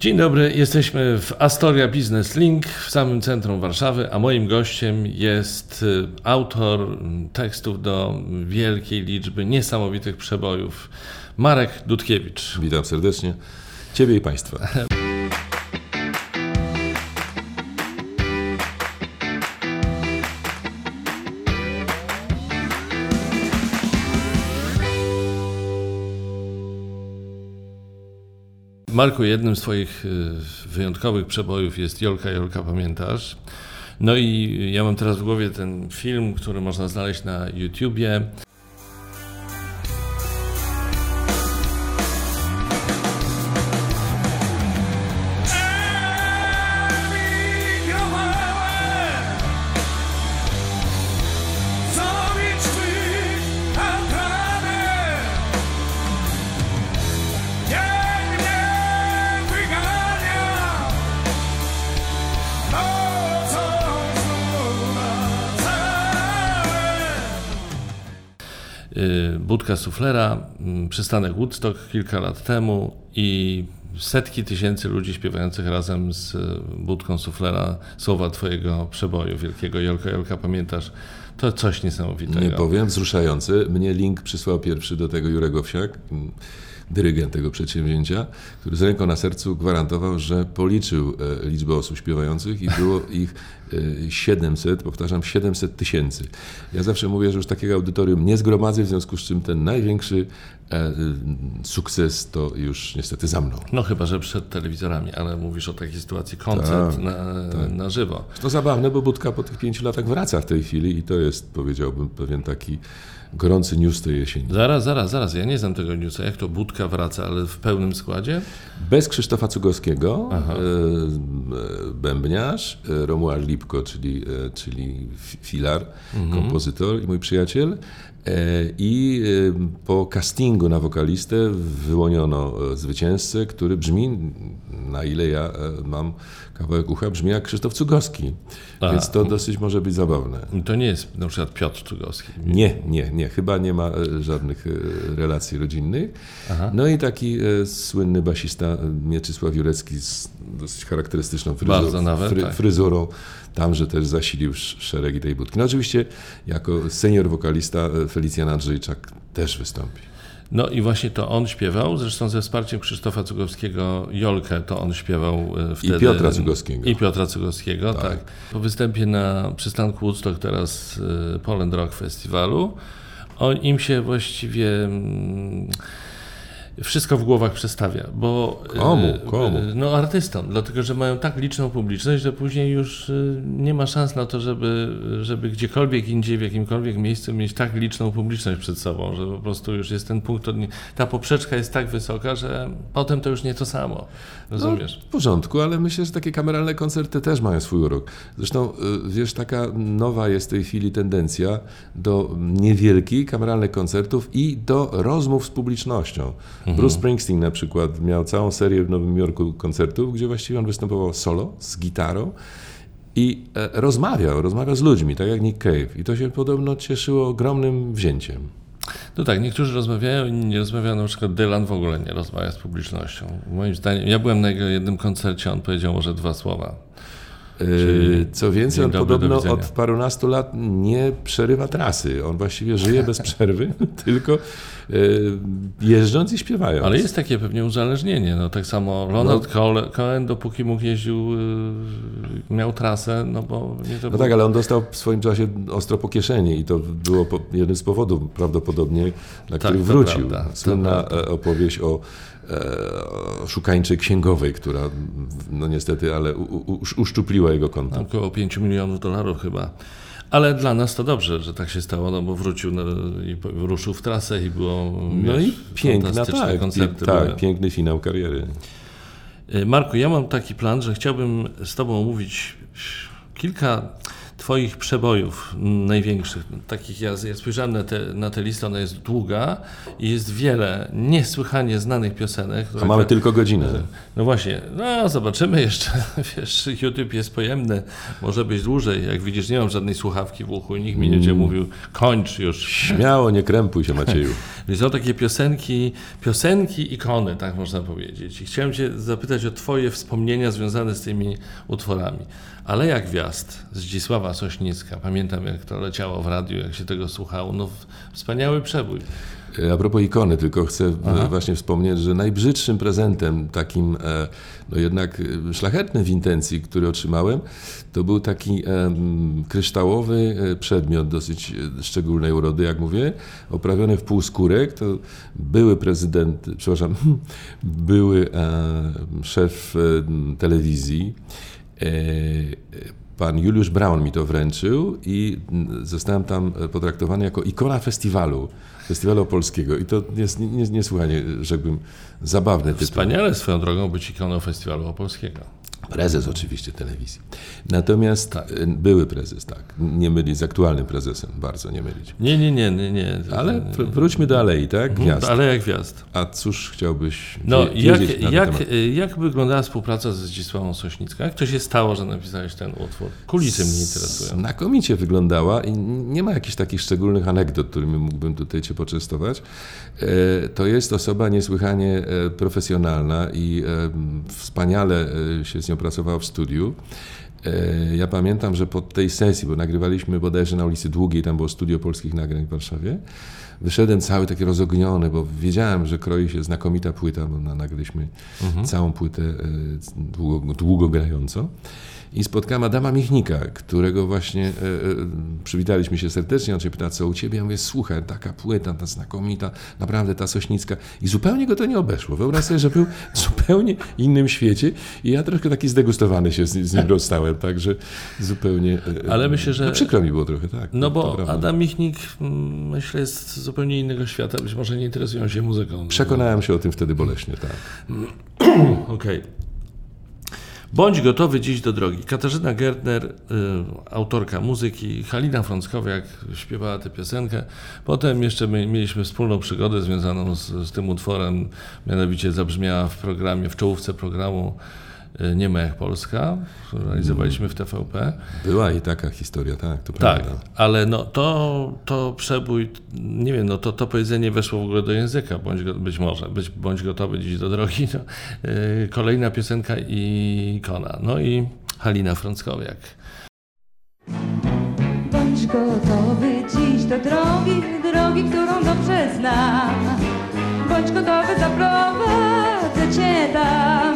Dzień dobry, jesteśmy w Astoria Business Link w samym centrum Warszawy, a moim gościem jest y, autor tekstów do wielkiej liczby niesamowitych przebojów, Marek Dudkiewicz. Witam serdecznie Ciebie i Państwa. Marku, jednym z Twoich y, wyjątkowych przebojów jest Jolka, Jolka, pamiętasz? No i ja mam teraz w głowie ten film, który można znaleźć na YouTubie. Suflera, mm, przystanek Woodstock kilka lat temu i setki tysięcy ludzi śpiewających razem z y, budką suflera słowa Twojego przeboju wielkiego Jolka Jolka, pamiętasz? To coś niesamowitego. Nie powiem, wzruszający. Mnie link przysłał pierwszy do tego Jurek Owsiak, dyrygent tego przedsięwzięcia, który z ręką na sercu gwarantował, że policzył e, liczbę osób śpiewających i było ich 700, e, powtarzam, 700 tysięcy. Ja zawsze mówię, że już takiego audytorium nie zgromadzę, w związku z czym ten największy e, sukces to już niestety za mną. No chyba, że przed telewizorami, ale mówisz o takiej sytuacji, koncert tak, na, tak. na żywo. To zabawne, bo Budka po tych pięciu latach wraca w tej chwili i to jest, powiedziałbym, pewien taki gorący news tej jesieni. Zaraz, zaraz, zaraz, ja nie znam tego newsa. Jak to Budka wraca, ale w pełnym składzie? Bez Krzysztofa Cugowskiego, Aha. E, e, bębniarz, Romuald Lipko, czyli, czyli filar, mhm. kompozytor i mój przyjaciel. I po castingu na wokalistę wyłoniono zwycięzcę, który brzmi, na ile ja mam kawałek ucha, brzmi jak Krzysztof Cugowski. A, Więc to dosyć może być zabawne. To nie jest na przykład Piotr Cugowski. Nie, nie, nie. Chyba nie ma żadnych relacji rodzinnych. Aha. No i taki słynny basista Mieczysław Jurecki z dosyć charakterystyczną fryzurą, nawet, fry, tak. fryzurą tamże też zasilił szeregi tej budki. No oczywiście jako senior wokalista e, Felicjan Andrzejczak też wystąpi. No i właśnie to on śpiewał, zresztą ze wsparciem Krzysztofa Cugowskiego, Jolkę to on śpiewał e, wtedy. I Piotra Cugowskiego. I Piotra Cugowskiego, tak. tak. Po występie na przystanku Woodstock teraz e, Poland Rock Festiwalu, on, im się właściwie... Wszystko w głowach przestawia, bo komu, e, komu? no artystom, dlatego że mają tak liczną publiczność, że później już e, nie ma szans na to, żeby, żeby gdziekolwiek indziej, w jakimkolwiek miejscu mieć tak liczną publiczność przed sobą, że po prostu już jest ten punkt, ta poprzeczka jest tak wysoka, że potem to już nie to samo, rozumiesz? No, w porządku, ale myślę, że takie kameralne koncerty też mają swój urok. Zresztą, e, wiesz, taka nowa jest w tej chwili tendencja do niewielkich kameralnych koncertów i do rozmów z publicznością. Mhm. Bruce Springsteen na przykład miał całą serię w Nowym Jorku koncertów, gdzie właściwie on występował solo, z gitarą i e, rozmawiał, rozmawiał z ludźmi, tak jak Nick Cave. I to się podobno cieszyło ogromnym wzięciem. No tak, niektórzy rozmawiają, inni nie rozmawiają. Na przykład Dylan w ogóle nie rozmawia z publicznością. Moim zdaniem, ja byłem na jego jednym koncercie, on powiedział może dwa słowa. Czyli Co więcej, on podobno od parunastu lat nie przerywa trasy. On właściwie żyje bez przerwy, tylko jeżdżąc i śpiewają. Ale jest takie pewnie uzależnienie. No, tak samo Ronald no. Cohen, dopóki mógł jeździł, y, miał trasę, no bo... Nie to no było... tak, ale on dostał w swoim czasie ostro po kieszeni i to było jeden z powodów prawdopodobnie, dla tak, których wrócił. Prawda, Słynna e, opowieść o szukańczej księgowej, która no niestety, ale u, u, uszczupliła jego konto. Około 5 milionów dolarów chyba. Ale dla nas to dobrze, że tak się stało, no bo wrócił no, i ruszył w trasę i było No wiesz, i piękna, tak, koncerty. Tak, piękny finał kariery. Y, Marku, ja mam taki plan, że chciałbym z Tobą omówić kilka Twoich przebojów największych, takich ja, ja spojrzałem na, te, na tę listę, ona jest długa i jest wiele niesłychanie znanych piosenek. A mamy tylko godzinę. No właśnie, no zobaczymy jeszcze, wiesz, YouTube jest pojemny, może być dłużej, jak widzisz nie mam żadnej słuchawki w uchu, nikt mi nie będzie mówił kończ już. Śmiało, nie krępuj się Macieju. Więc są takie piosenki, piosenki ikony, tak można powiedzieć. I chciałem Cię zapytać o Twoje wspomnienia związane z tymi utworami. Aleja Gwiazd Zdzisława Sośnicka. Pamiętam, jak to leciało w radiu, jak się tego słuchało. No, wspaniały przebój. A propos ikony, tylko chcę Aha. właśnie wspomnieć, że najbrzydszym prezentem, takim e, no jednak e, szlachetnym w intencji, który otrzymałem, to był taki kryształowy e, przedmiot dosyć szczególnej urody, jak mówię, oprawiony w półskórek. To były prezydent, przepraszam, były szef telewizji pan Juliusz Braun mi to wręczył i zostałem tam potraktowany jako ikona festiwalu, festiwalu polskiego. I to jest niesłychanie, rzekłbym, zabawne. Wspaniale swoją drogą być ikoną festiwalu opolskiego. Prezes oczywiście telewizji. Natomiast tak. E, były prezes, tak. Nie mylić z aktualnym prezesem, bardzo nie mylić. Nie, nie, nie, nie. nie. Ale wróćmy do Alei, tak? Mhm, gwiazd. Aleja Gwiazd. A cóż chciałbyś No, jak, jak, jak wyglądała współpraca ze Zdzisławą Sośnicką? Jak to się stało, że napisałeś ten utwór? Kulisy mnie interesują. Znakomicie wyglądała i nie ma jakichś takich szczególnych anegdot, którymi mógłbym tutaj cię poczęstować. E, to jest osoba niesłychanie e, profesjonalna i wspaniale się z nią pracował w studiu. E, ja pamiętam, że po tej sesji, bo nagrywaliśmy bodajże na ulicy Długiej, tam było studio polskich nagrań w Warszawie, wyszedłem cały taki rozogniony, bo wiedziałem, że kroi się znakomita płyta, bo nagraliśmy mhm. całą płytę e, długo, długo grająco i spotkałem Adama Michnika, którego właśnie e, e, przywitaliśmy się serdecznie. On się pyta, co u ciebie? Ja mówię, słuchaj, taka płyta, ta znakomita, naprawdę ta Sośnicka. I zupełnie go to nie obeszło. Wyobraź sobie, że był w zupełnie innym świecie i ja troszkę taki zdegustowany się z, z nim rozstałem, także zupełnie... E, Ale myślę, że... No przykro mi było trochę, tak. No bo Adam Michnik, mm, myślę, jest z zupełnie innego świata. Być może nie interesują się muzyką. Przekonałem się o tym wtedy boleśnie, tak. Okej. Okay. Bądź gotowy dziś do drogi. Katarzyna Gertner, y, autorka muzyki, Halina Frąckowiak śpiewała tę piosenkę. Potem jeszcze my, mieliśmy wspólną przygodę związaną z, z tym utworem, mianowicie zabrzmiała w programie, w czołówce programu nie ma jak Polska, którą realizowaliśmy w TVP. Była i taka historia, tak, to tak, prawda. ale no, to, to przebój, nie wiem, no, to, to powiedzenie weszło w ogóle do języka, bądź, być może, być, bądź gotowy dziś do drogi. No, yy, kolejna piosenka i ikona. No i Halina Frąckowiak. Bądź gotowy dziś do drogi, drogi, którą dobrze znam. Bądź gotowy, zaprowadzę cię tam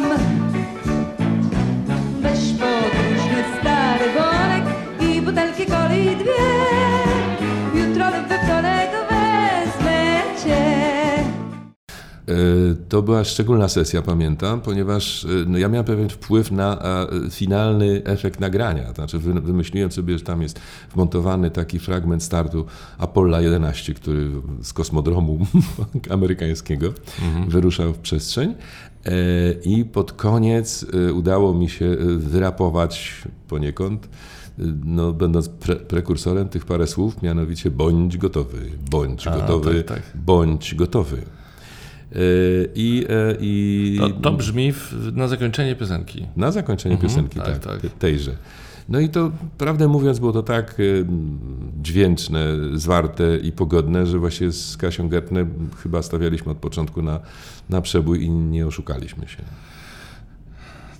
butelki coli dwie. Jutro lub we wtorek wezmę cię. E, to była szczególna sesja, pamiętam, ponieważ e, no, ja miałem pewien wpływ na finalny efekt nagrania. Znaczy, wymyśliłem sobie, że tam jest wmontowany taki fragment startu Apollo 11, który z kosmodromu amerykańskiego mhm. wyruszał w przestrzeń. E, I pod koniec udało mi się wyrapować poniekąd no, będąc pre prekursorem tych parę słów, mianowicie bądź gotowy, bądź A, gotowy, tak, tak. bądź gotowy. E, I, e, i... To, to brzmi w, na zakończenie piosenki. Na zakończenie mhm, piosenki, tak, tak, tak, tejże. No i to, prawdę mówiąc, było to tak e, dźwięczne, zwarte i pogodne, że właśnie z Kasią Gertner chyba stawialiśmy od początku na, na przebój i nie oszukaliśmy się.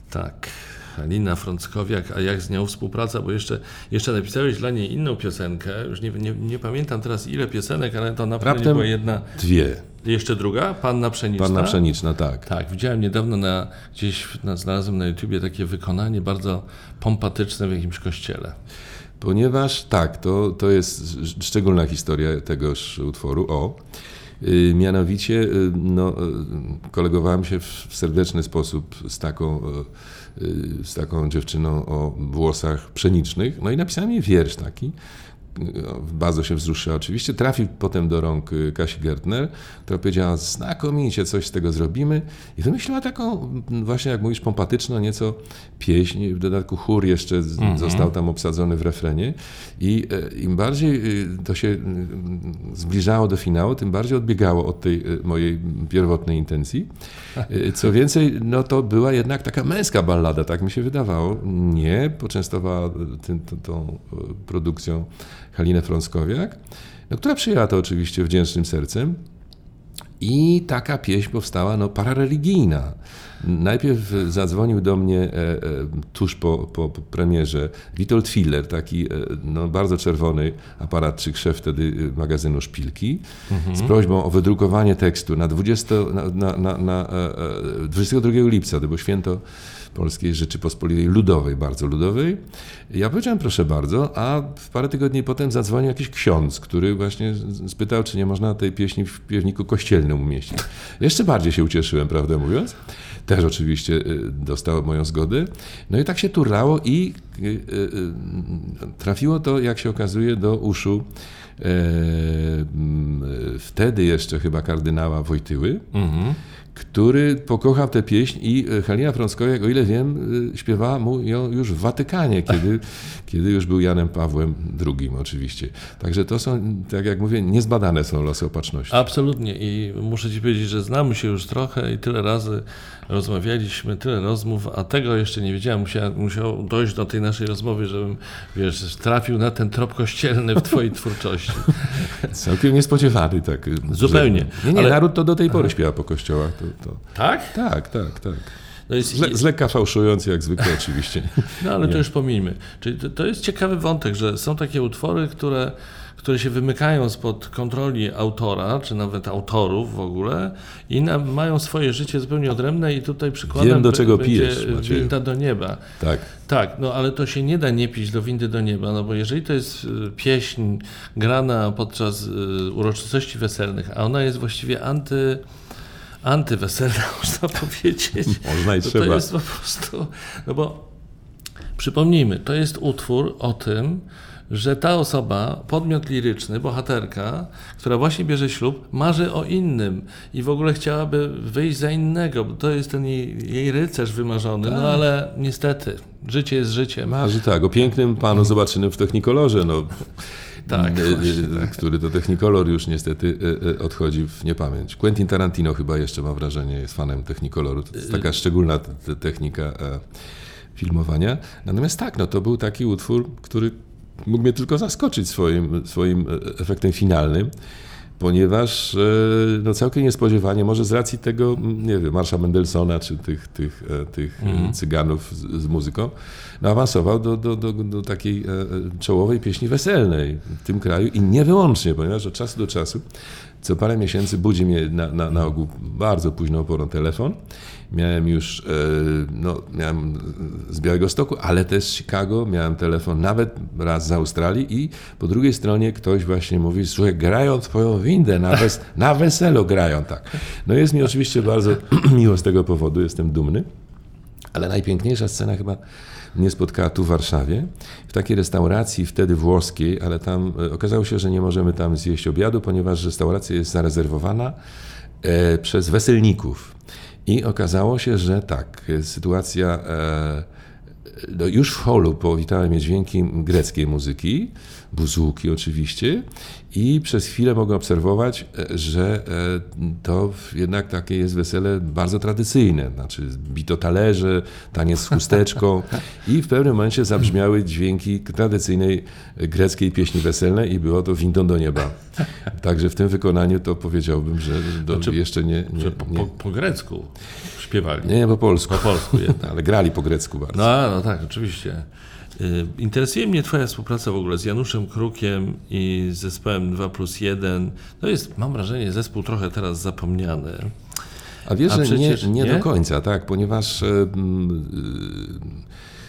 Tak. Halina Frąckowiak, a jak z nią współpraca, bo jeszcze, jeszcze napisałeś dla niej inną piosenkę, już nie, nie, nie pamiętam teraz ile piosenek, ale to naprawdę Raptem była jedna... Dwie. Jeszcze druga? Panna Pszeniczna? Panna Pszeniczna, tak. Tak, widziałem niedawno na, gdzieś na, znalazłem na YouTubie takie wykonanie bardzo pompatyczne w jakimś kościele. Ponieważ tak, to, to jest szczególna historia tegoż utworu. O, y, mianowicie y, no, y, kolegowałem się w serdeczny sposób z taką z taką dziewczyną o włosach pszenicznych. No i napisałem jej wiersz taki, bardzo się wzruszyła oczywiście. Trafił potem do rąk y, Kasi Gertner, która powiedziała, znakomicie coś z tego zrobimy i wymyśliła taką właśnie, jak mówisz, pompatyczną nieco pieśń, w dodatku chór jeszcze z- został tam obsadzony w refrenie i e, im bardziej y, to się y, zbliżało do finału, tym bardziej odbiegało od tej mojej pierwotnej intencji. Co więcej, no to była jednak taka męska ballada, tak mi się wydawało. Nie, poczęstowała tym, tą, tą produkcją Halinę Frąckowiak, no, która przyjęła to oczywiście wdzięcznym sercem. I taka pieśń powstała no, parareligijna. Najpierw zadzwonił do mnie e, e, tuż po, po, po premierze Witold Filler, taki e, no, bardzo czerwony aparatczyk, szef wtedy magazynu Szpilki, z prośbą o wydrukowanie tekstu na, 20, na, na, na, na e, e, 22 lipca, to było święto Polskiej Rzeczypospolitej Ludowej, bardzo ludowej. Ja powiedziałem proszę bardzo, a w parę tygodni potem zadzwonił jakiś ksiądz, który właśnie spytał, czy nie można tej pieśni w piewniku kościelnym umieścić. Jeszcze bardziej się ucieszyłem, prawdę mówiąc. Też oczywiście y, dostał moją zgodę. No i tak się turlało i y, y, trafiło to, jak się okazuje, do uszu e, m, wtedy jeszcze chyba kardynała Wojtyły który pokochał tę pieśń i e, Halina Frąckowiak, o ile wiem, śpiewała mu ją już w Watykanie, kiedy, kiedy już był Janem Pawłem II oczywiście. Także to są, tak jak mówię, niezbadane są losy opatrzności. Absolutnie i muszę Ci powiedzieć, że znamy się już trochę i tyle razy rozmawialiśmy, tyle rozmów, a tego jeszcze nie wiedziałem. Musiał, musiał dojść do tej naszej rozmowy, żebym, wiesz, trafił na ten trop kościelny w Twojej twórczości. Całkiem niespodziewany, tak. Zupełnie. Że, nie, nie, Ale- naród to do tej pory śpiewa po kościołach. To, to. Tak? Tak, tak, tak. No, jest, Z, le, z lekka fałszując, jak zwykle oczywiście. no ale to już pomijmy. Czyli to, to jest ciekawy wątek, że są takie utwory, które, które się wymykają spod kontroli autora, czy nawet autorów w ogóle i na, mają swoje życie zupełnie odrębne i tutaj przykładem Wiem, do czego pijesz, Macieju. winda do nieba. Tak. Tak, no ale to się nie da nie pić do windy do nieba, no bo jeżeli to jest y, pieśń grana podczas y, uroczystości weselnych, a ona jest właściwie anty, antyweselna, można powiedzieć, Można i to, trzeba. to jest po prostu, no bo przypomnijmy, to jest utwór o tym, że ta osoba, podmiot liryczny, bohaterka, która właśnie bierze ślub, marzy o innym i w ogóle chciałaby wyjść za innego, bo to jest ten jej, jej rycerz wymarzony, no ale niestety, życie jest życiem. Marzy tak, o pięknym panu zobaczymy w Technikolorze, no, Tak, e, właśnie, e, który to Technikolor już niestety odchodzi w niepamięć. Quentin Tarantino chyba jeszcze, mam wrażenie, jest fanem Technikoloru. To jest taka szczególna te- te technika e, filmowania. Natomiast tak, no to był taki utwór, który mógł mnie tylko zaskoczyć swoim, swoim e, efektem finalnym. Ponieważ e, no całkiem niespodziewanie, może z racji tego, nie wiem, Marsza Mendelssohna czy tych, tych, e, tych e, cyganów z, z muzyką, no awansował do, do, do, do takiej czołowej pieśni weselnej w tym kraju i nie wyłącznie, ponieważ od czasu do czasu, co parę miesięcy budzi mnie na, na, na ogół bardzo późną porą telefon. Miałem już, e, no, miałem z Białegostoku, ale też z Chicago, miałem telefon nawet raz z Australii i po drugiej stronie ktoś właśnie mówi, słuchaj, grają twoją windę, na, wes na weselu grają, tak. No jest mi oczywiście bardzo miło z tego powodu, jestem dumny. Ale najpiękniejsza scena chyba mnie spotkała tu w Warszawie, w takiej restauracji wtedy włoskiej, ale tam e, okazało się, że nie możemy tam zjeść obiadu, ponieważ restauracja jest zarezerwowana e, przez weselników. I okazało się, że tak, sytuacja. E, no już w holu powitały mnie dźwięki greckiej muzyki, buzuki oczywiście, i przez chwilę mogę obserwować, e, że e, to jednak takie jest wesele bardzo tradycyjne, znaczy bito talerze, taniec z chusteczką i w pewnym momencie zabrzmiały dźwięki tradycyjnej greckiej pieśni weselnej i było to windą do nieba. Także w tym wykonaniu to powiedziałbym, że do, Znaczy, jeszcze nie, nie, Że po, po, nie, po grecku śpiewali. nie, nie po polsku, Po polsku jednak. ale grali po grecku bardzo. No, no tak, oczywiście. Y, Interesuje mnie Twoja współpraca w ogóle z Januszem Krukiem i z zespołem 2 plus 1. To jest, mam wrażenie, zespół trochę teraz zapomniany. A wiesz, A że nie, nie, nie? do końca, tak, ponieważ mm,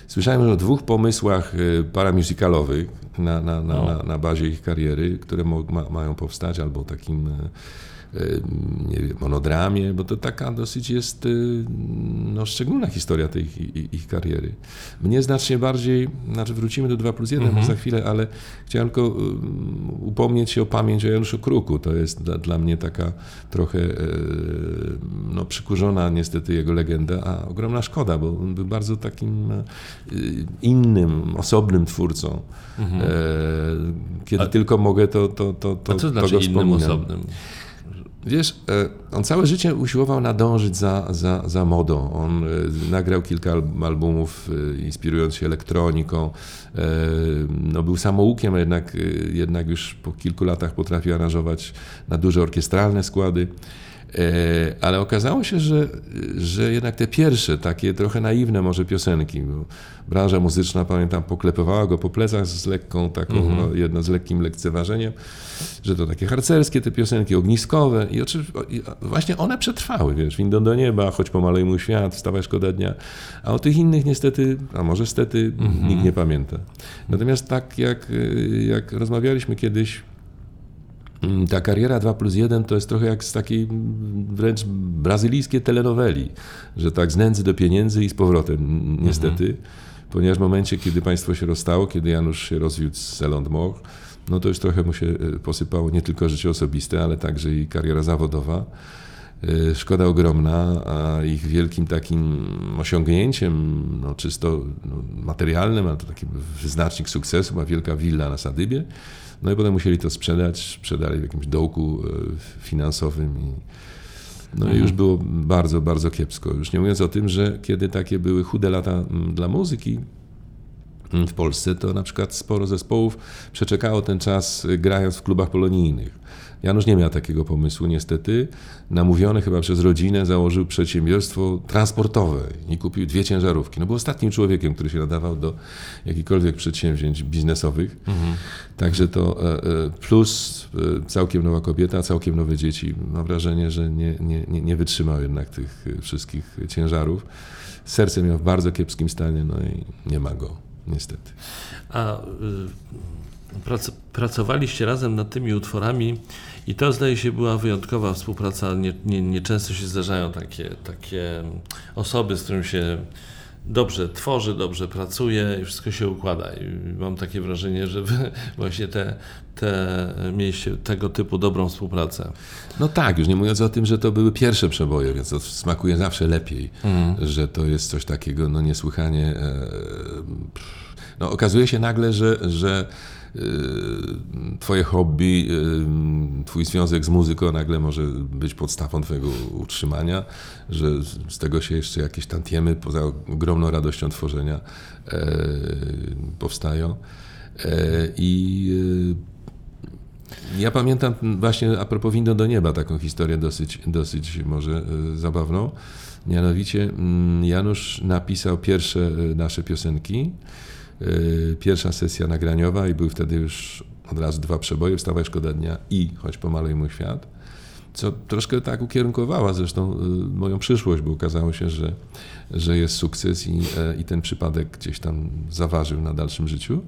e, słyszałem o dwóch pomysłach e, paramusicalowych na, na, na, No. na, na bazie ich kariery, które ma, mają powstać, albo takim e, nie wiem, monodramie, bo to taka dosyć jest y, no, szczególna historia tej ich, ich kariery. Mnie znacznie bardziej, znaczy wrócimy do 2 plus 1 Mhm. za chwilę, ale chciałem tylko y, upomnieć się o pamięć o Januszu Kruku. To jest dla, dla mnie taka trochę y, no, przykurzona niestety jego legenda, a ogromna szkoda, bo on był bardzo takim y, innym, osobnym twórcą. E, Kiedy A- tylko mogę, to, to, to, to, A co to znaczy go innym wspominam. osobnym? Wiesz, e, on całe życie usiłował nadążyć za, za, za modą. On e, nagrał kilka al- albumów, e, inspirując się elektroniką. No, był samoukiem, jednak, jednak już po kilku latach potrafił aranżować na duże orkiestralne składy. E, Ale okazało się, że, że jednak te pierwsze, takie trochę naiwne może piosenki, bo branża muzyczna, pamiętam, poklepywała go po plecach z lekką taką, no, jedno z lekkim lekceważeniem, że to takie harcerskie te piosenki, ogniskowe i oczywiście właśnie one przetrwały, wiesz, windą do nieba, choć pomalej mój świat, wstawaj szkoda dnia, a o tych innych niestety, a może stety, nikt nie pamięta. Natomiast tak jak, y, jak rozmawialiśmy kiedyś, Ta kariera 2 plus 1 to jest trochę jak z takiej mm, wręcz brazylijskiej telenoweli, że tak z nędzy do pieniędzy i z powrotem, niestety. Ponieważ w momencie, kiedy państwo się rozstało, kiedy Janusz się rozwiódł z Elon Moch, no to już trochę mu się y, posypało nie tylko życie osobiste, ale także i kariera zawodowa. Y, Szkoda ogromna, a ich wielkim takim osiągnięciem, no czysto no, materialnym, a to taki wyznacznik sukcesu, była wielka willa na Sadybie. No i potem musieli to sprzedać, sprzedali w jakimś dołku y, finansowym i no i już było bardzo, bardzo kiepsko. Już nie mówiąc o tym, że kiedy takie były chude lata mm, dla muzyki, w Polsce, to na przykład sporo zespołów przeczekało ten czas y, grając w klubach polonijnych. Janusz nie miał takiego pomysłu, niestety. Namówiony chyba przez rodzinę założył przedsiębiorstwo transportowe i kupił dwie ciężarówki. No był ostatnim człowiekiem, który się nadawał do jakichkolwiek przedsięwzięć biznesowych. Także to e, e, plus e, całkiem nowa kobieta, całkiem nowe dzieci. Mam wrażenie, że nie, nie, nie, nie wytrzymał jednak tych wszystkich ciężarów. Serce miał w bardzo kiepskim stanie, no i nie ma go, niestety. A y, prac, pracowaliście razem nad tymi utworami i to zdaje się była wyjątkowa współpraca. Nie, nie, nie często się zdarzają takie, takie osoby, z którym się dobrze tworzy, dobrze pracuje i wszystko się układa. I mam takie wrażenie, że właśnie te, te mieliście tego typu dobrą współpracę. No tak, już nie mówiąc o tym, że to były pierwsze przeboje, więc to smakuje zawsze lepiej, że to jest coś takiego no niesłychanie. E, no, okazuje się nagle, że, że twoje hobby, e, twój związek z muzyką nagle może być podstawą twojego utrzymania, że z- tego się jeszcze jakieś tantiemy poza ogromną radością tworzenia e, powstają. I ja pamiętam właśnie a propos Windą do nieba taką historię dosyć, dosyć może zabawną. Mianowicie mm, Janusz napisał pierwsze nasze piosenki. E, Pierwsza sesja nagraniowa i były wtedy już od razu dwa przeboje, Wstawaj szkoda dnia i Choć pomalej mój świat. Co troszkę tak ukierunkowała zresztą e, moją przyszłość, bo okazało się, że, że jest sukces i, e, i ten przypadek gdzieś tam zaważył na dalszym życiu.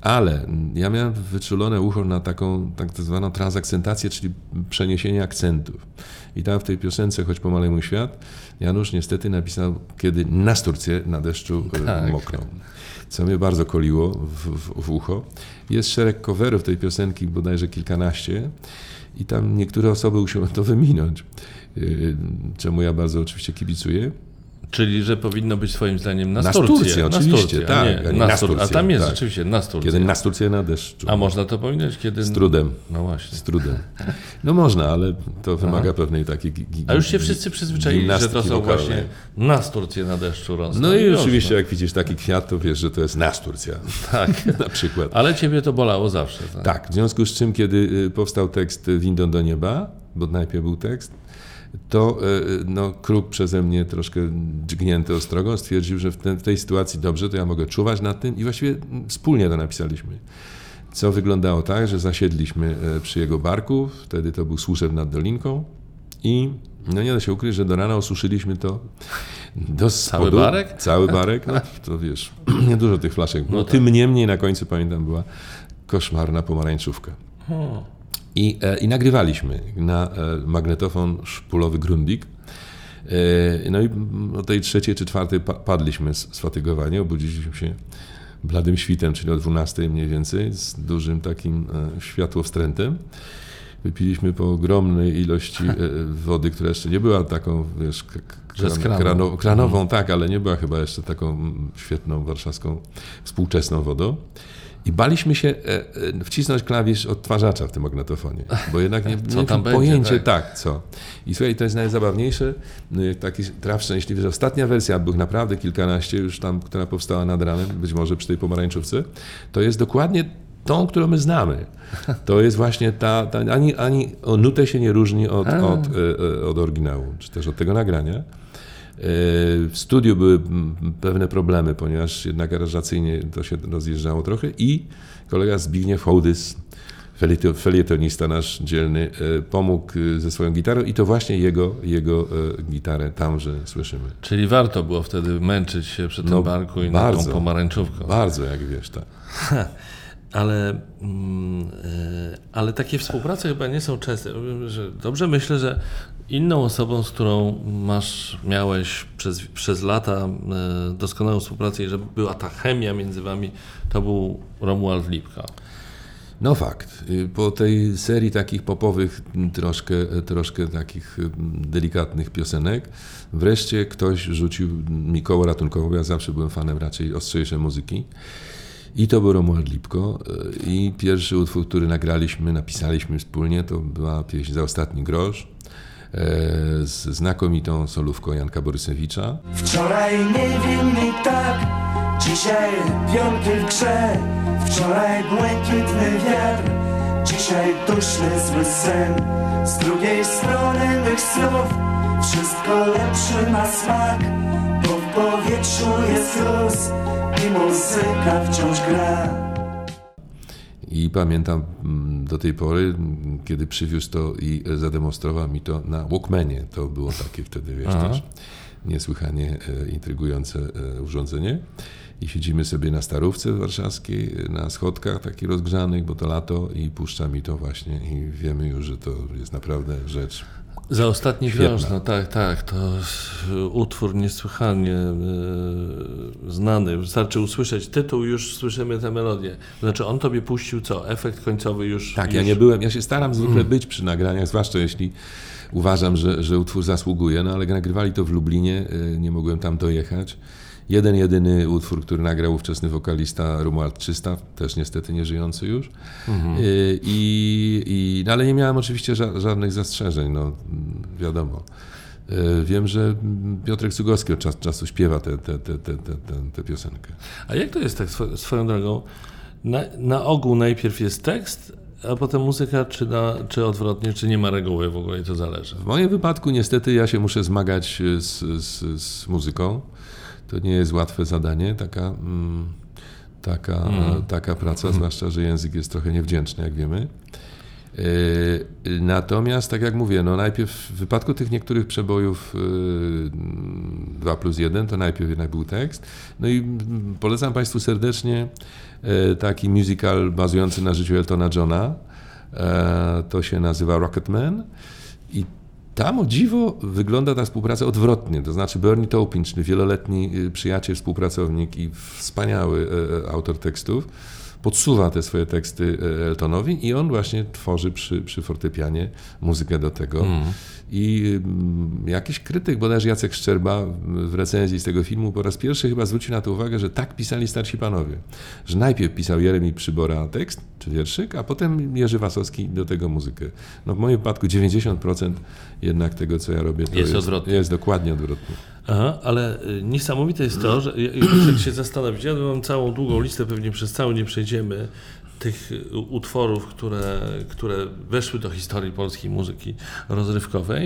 Ale ja miałem wyczulone ucho na taką tak zwaną transakcentację, czyli przeniesienie akcentów. I tam w tej piosence, choć pomalej mój świat, Janusz niestety napisał, kiedy na Turcję na deszczu e, Tak. mokną. Co mnie bardzo koliło w, w, w ucho. Jest szereg coverów tej piosenki, bodajże kilkanaście. I tam niektóre osoby usiłowały to wyminąć. Yy, Czemu ja bardzo oczywiście kibicuję. Czyli, że powinno być Twoim zdaniem na Na Sturcję. Sturcję, oczywiście, a tak, nie, a nie tam jest tak. rzeczywiście na Sturcję. Kiedy na Turcję na deszczu. A można to powiedzieć, kiedy... Z trudem. No właśnie. Z trudem. No można, ale to wymaga pewnej takiej. A już się wszyscy przyzwyczaili, że to są wokalnej. właśnie nas Turcję na deszczu rosną. No i już, oczywiście, jak widzisz taki kwiat, to wiesz, że to jest nasz Turcja. Tak. Na przykład. Ale ciebie to bolało zawsze. Tak. Tak, w związku z czym, kiedy y, powstał tekst Windą do nieba, bo najpierw był tekst, to y, no, Kruk przeze mnie troszkę dźgnięty ostrogą stwierdził, że w, ten, w tej sytuacji dobrze, to ja mogę czuwać nad tym i właściwie mm, wspólnie to napisaliśmy. Co wyglądało tak, że zasiedliśmy e, przy jego barku, wtedy to był Służew nad Dolinką i no nie da się ukryć, że do rana osuszyliśmy to do spodu. barek? Cały barek, no to wiesz, niedużo tych flaszek było. No tak. Tym niemniej na końcu, pamiętam, była koszmarna pomarańczówka. O, I, e, i nagrywaliśmy na e, magnetofon szpulowy Grundig. E, No i o tej trzeciej czy czwartej pa- padliśmy s- sfatygowani, obudziliśmy się bladym świtem, czyli o 12 mniej więcej, z dużym takim światłowstrętem. Wypiliśmy po ogromnej ilości wody, która jeszcze nie była taką, wiesz, kran- krano- kranową, tak, ale nie była chyba jeszcze taką mm, świetną warszawską, współczesną wodą. I baliśmy się e, e, wcisnąć klawisz odtwarzacza w tym magnetofonie, bo jednak nie, nie Co tam mieliśmy będzie, pojęcie, tak. tak, co. I słuchaj, to jest najzabawniejsze, y, taki traf szczęśliwy, że ostatnia wersja, był naprawdę kilkanaście już tam, która powstała nad ranem, być może przy tej pomarańczówce, to jest dokładnie tą, którą my znamy. To jest właśnie ta, ta ani, ani o nutę się nie różni od, od, e, e, od oryginału, czy też od tego nagrania. W studiu były pewne problemy, ponieważ jednak aranżacyjnie to się rozjeżdżało trochę i kolega Zbigniew Hołdys, felieto- felietonista nasz dzielny, e, pomógł e, ze swoją gitarą i to właśnie jego, jego e, gitarę tamże słyszymy. Czyli warto było wtedy męczyć się przy tym No, barku i nad bardzo. tą pomarańczówką. Bardzo, jak wiesz, tak. Ale, mm, ale takie współprace chyba nie są częste. Dobrze myślę, że inną osobą, z którą masz, miałeś przez, przez lata e, doskonałą współpracę i że była ta chemia między wami, to był Romuald Lipka. No fakt. Y, Po tej serii takich popowych, troszkę, troszkę takich delikatnych piosenek, wreszcie ktoś rzucił mi koło ratunkowe. Ja zawsze byłem fanem raczej ostrzejszej muzyki. I to był Romuald Lipko. Y, I pierwszy utwór, który nagraliśmy, napisaliśmy wspólnie, to była pieśń Za ostatni grosz e, z znakomitą solówką Janka Borysewicza. Wczoraj niewinny tak, dzisiaj pionki w grze. Wczoraj błękitny wiatr, dzisiaj duszny zły sen. Z drugiej strony mych snów wszystko lepszy ma smak, bo w powietrzu jest luz i muzyka wciąż gra. I pamiętam mm, do tej pory, mm, kiedy przywiózł to i zademonstrował mi to na Walkmanie. To było takie wtedy, wiesz, Aha. też niesłychanie e, intrygujące e, urządzenie. I siedzimy sobie na starówce warszawskiej, e, na schodkach takich rozgrzanych, bo to lato i puszcza mi to właśnie i wiemy już, że to jest naprawdę rzecz. Za ostatni Świetna. grosz, no tak, tak, to utwór niesłychanie e, znany. Wystarczy usłyszeć tytuł, już słyszymy tę melodię. Znaczy on tobie puścił co? Efekt końcowy już... Tak, już... ja nie byłem, ja się staram zwykle być przy nagraniach, zwłaszcza jeśli uważam, że, że utwór zasługuje, no ale nagrywali to w Lublinie, y, nie mogłem tam dojechać. Jeden, jedyny utwór, który nagrał ówczesny wokalista Romuald Czysta, też niestety nie żyjący już. Y, I, i, no ale nie miałem oczywiście ża- żadnych zastrzeżeń, no wiadomo. Y, Wiem, że Piotrek Cugowski od czas, czasu śpiewa tę te, te, te, te, te, tę piosenkę. A jak to jest tak swo- swoją drogą? Na, na ogół najpierw jest tekst, a potem muzyka, czy, na, czy odwrotnie, czy nie ma reguły w ogóle i to zależy? W moim wypadku niestety ja się muszę zmagać e, z, z, z muzyką. To nie jest łatwe zadanie, taka, mm, taka, e, taka praca, zwłaszcza, że język jest trochę niewdzięczny, jak wiemy. E, Natomiast, tak jak mówię, no najpierw w wypadku tych niektórych przebojów e, 2 plus 1, to najpierw jednak był tekst. No i mm, polecam Państwu serdecznie e, taki musical bazujący na życiu Eltona Johna. E, To się nazywa Rocketman. I tam o dziwo wygląda ta współpraca odwrotnie. To znaczy Bernie Taupin, czyli wieloletni y, przyjaciel, współpracownik i wspaniały e, e, autor tekstów, podsuwa te swoje teksty e, Eltonowi i on właśnie tworzy przy, przy fortepianie muzykę do tego. I mm, jakiś krytyk, bodajże Jacek Szczerba w recenzji z tego filmu po raz pierwszy chyba zwrócił na to uwagę, że tak pisali starsi panowie. Że najpierw pisał Jeremi Przybora tekst czy wierszyk, a potem Jerzy Wasowski do tego muzykę. No w moim wypadku 90% jednak tego, co ja robię, to Jest jest, odwrotnie. jest dokładnie odwrotnie. Aha, ale y, niesamowite jest to, że jak się zastanowić, ja mam całą długą listę, pewnie przez całą nie przejdziemy, tych y, utworów, które, które weszły do historii polskiej muzyki rozrywkowej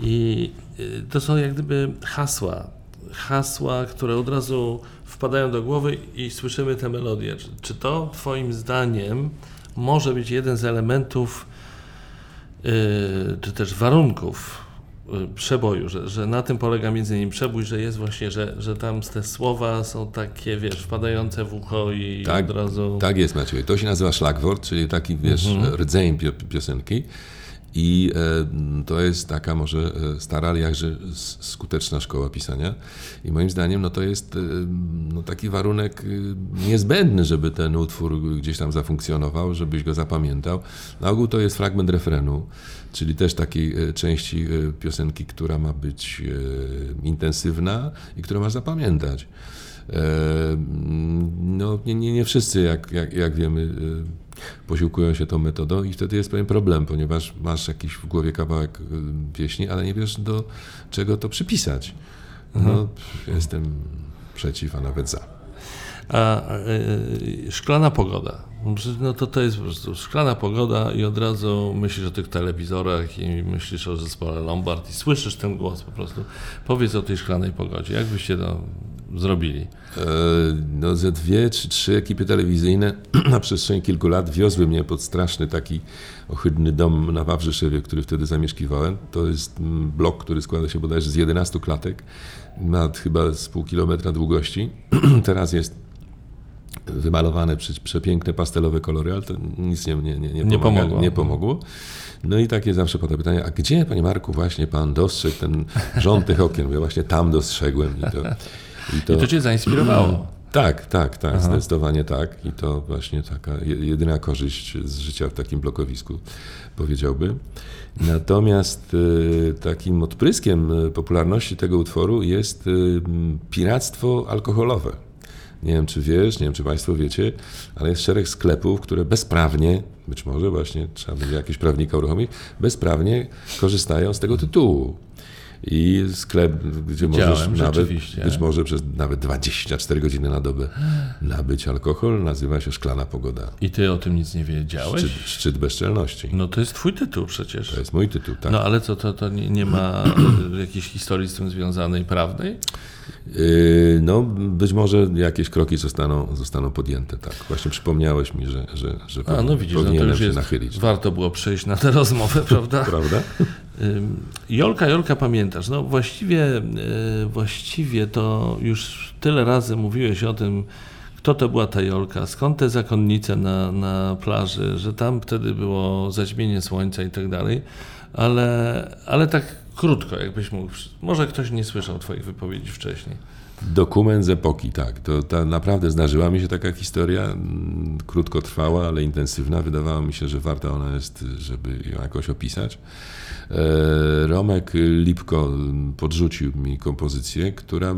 i y, to są jak gdyby hasła, hasła, które od razu wpadają do głowy i słyszymy tę melodię. Czy, to twoim zdaniem może być jeden z elementów y, czy też warunków y, przeboju, że, że na tym polega między innymi przebój, że jest właśnie, że, że tam te słowa są takie, wiesz, wpadające w ucho i Tak, od razu... tak jest Maciej. To się nazywa szlagwort, czyli taki, wiesz, Mhm. rdzeń pio, piosenki. I e, to jest taka może e, stara, ale jakże skuteczna szkoła pisania. I moim zdaniem no, to jest e, no, taki warunek niezbędny, żeby ten utwór gdzieś tam zafunkcjonował, żebyś go zapamiętał. Na ogół to jest fragment refrenu, czyli też takiej części piosenki, która ma być intensywna i którą masz zapamiętać. No, nie, nie, nie wszyscy, jak, jak, jak wiemy, posiłkują się tą metodą i wtedy jest pewien problem, ponieważ masz jakiś w głowie kawałek pieśni, ale nie wiesz do czego to przypisać. No, jestem przeciw, a nawet za. A y, szklana pogoda. No to to jest po prostu szklana pogoda i od razu myślisz o tych telewizorach i myślisz o zespole Lombard i słyszysz ten głos po prostu. Powiedz o tej szklanej pogodzie. Jak byście to zrobili? E, No, ze dwie czy trzy ekipy telewizyjne na przestrzeni kilku lat wiozły mnie pod straszny taki ohydny dom na Wawrzyszewie, który wtedy zamieszkiwałem. To jest mm, blok, który składa się bodajże z 11 klatek. Ma chyba z pół kilometra długości. Teraz jest wymalowane przepiękne pastelowe kolory, ale to nic nie, nie, nie, nie, Nie pomaga, pomogło. nie pomogło. No i takie zawsze pada pytanie, a gdzie, panie Marku, właśnie pan dostrzegł ten rząd tych okien? Mówię, właśnie tam dostrzegłem i to... I to cię zainspirowało. Tak, tak, tak, zdecydowanie tak. I to właśnie taka je- jedyna korzyść z życia w takim blokowisku, powiedziałbym. Natomiast y, takim odpryskiem y, popularności tego utworu jest y, piractwo alkoholowe. Nie wiem, czy wiesz, nie wiem, czy Państwo wiecie, ale jest szereg sklepów, które bezprawnie, być może właśnie trzeba będzie jakiegoś prawnika uruchomić, bezprawnie korzystają z tego tytułu. I sklep, gdzie Widziałem, możesz nawet, być może przez nawet 24 godziny na dobę nabyć alkohol, nazywa się Szklana Pogoda. I ty o tym nic nie wiedziałeś? Szczyt, szczyt bezczelności. No to jest twój tytuł przecież. To jest mój tytuł, tak. No ale co, to, to nie, nie ma jakiejś historii z tym związanej, prawnej? Yy, No, być może jakieś kroki zostaną, zostaną podjęte, tak. Właśnie przypomniałeś mi, że, że, że A no widzisz, no to powinienem już się jest, nachylić. warto było przyjść na tę rozmowę, prawda? Prawda? Jolka, Jolka, pamiętasz? No właściwie, y, właściwie to już tyle razy mówiłeś o tym, kto to była ta Jolka, skąd te zakonnice na, na plaży, że tam wtedy było zaćmienie słońca i tak dalej, ale, ale tak krótko, jakbyś mógł. Może ktoś nie słyszał Twoich wypowiedzi wcześniej. Dokument z epoki, tak. To, to naprawdę zdarzyła mi się taka historia, mm, krótko trwała, ale intensywna. Wydawało mi się, że warta ona jest, żeby ją jakoś opisać. E, Romek Lipko podrzucił mi kompozycję, która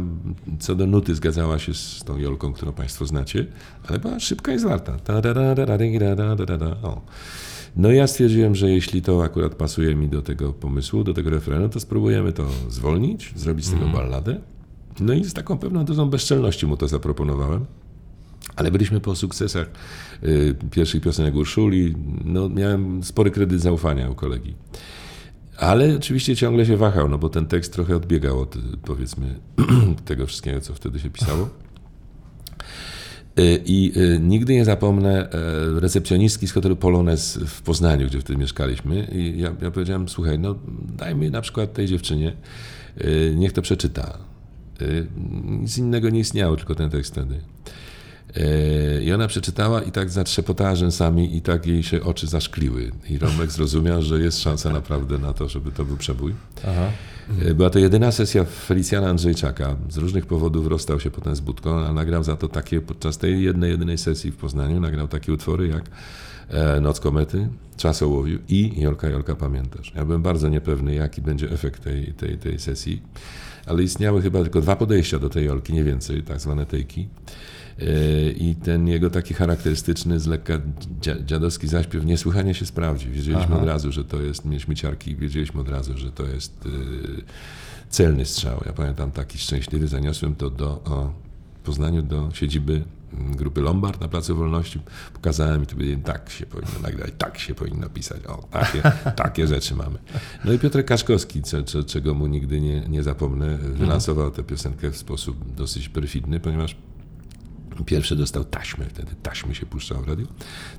co do nuty zgadzała się z tą Jolką, którą Państwo znacie, ale była szybka i zwarta. No ja stwierdziłem, że jeśli to akurat pasuje mi do tego pomysłu, do tego refrenu, to spróbujemy to zwolnić, zrobić z tego mhm. balladę. No i z taką pewną dozą bezczelności mu to zaproponowałem. Ale byliśmy po sukcesach y, pierwszych piosenek Urszuli. No, miałem spory kredyt zaufania u kolegi. Ale oczywiście ciągle się wahał, no bo ten tekst trochę odbiegał od, powiedzmy, tego wszystkiego, co wtedy się pisało. Y, I y, nigdy nie zapomnę e, recepcjonistki z hotelu Polones w Poznaniu, gdzie wtedy mieszkaliśmy. I ja, ja powiedziałem, słuchaj, no dajmy na przykład tej dziewczynie, y, niech to przeczyta. Nic innego nie istniało, tylko ten tekst wtedy. Y, I ona przeczytała i tak zatrzepotała rzęsami i tak jej się oczy zaszkliły. I Romek zrozumiał, że jest szansa naprawdę na to, żeby to był przebój. Aha. E, Była to jedyna sesja Felicjana Andrzejczaka. Z różnych powodów rozstał się potem z Budką, a nagrał za to takie, podczas tej jednej, jedynej sesji w Poznaniu, nagrał takie utwory jak e, Noc komety, Czas ołowiu i Jolka, Jolka, pamiętasz. Ja byłem bardzo niepewny, jaki będzie efekt tej, tej, tej sesji, ale istniały chyba tylko dwa podejścia do tej Jolki, nie więcej, tak zwane tejki. I ten jego taki charakterystyczny, z lekka dzia- dziadowski zaśpiew niesłychanie się sprawdził. Wiedzieliśmy Aha. od razu, że to jest mieliśmy ciarki, wiedzieliśmy od razu, że to jest y, celny strzał. Ja pamiętam taki szczęśliwy, zaniosłem to do o, w Poznaniu do siedziby mm, grupy Lombard na Placu Wolności. Pokazałem i to powiedzieli, tak się powinno nagrać, tak się powinno pisać. O, takie, takie rzeczy mamy. No i Piotrek Kaszkowski, co, co, czego mu nigdy nie, nie zapomnę, wylansował tę piosenkę w sposób dosyć perfidny, ponieważ Pierwszy dostał taśmę, wtedy taśmy się puszczał w radiu,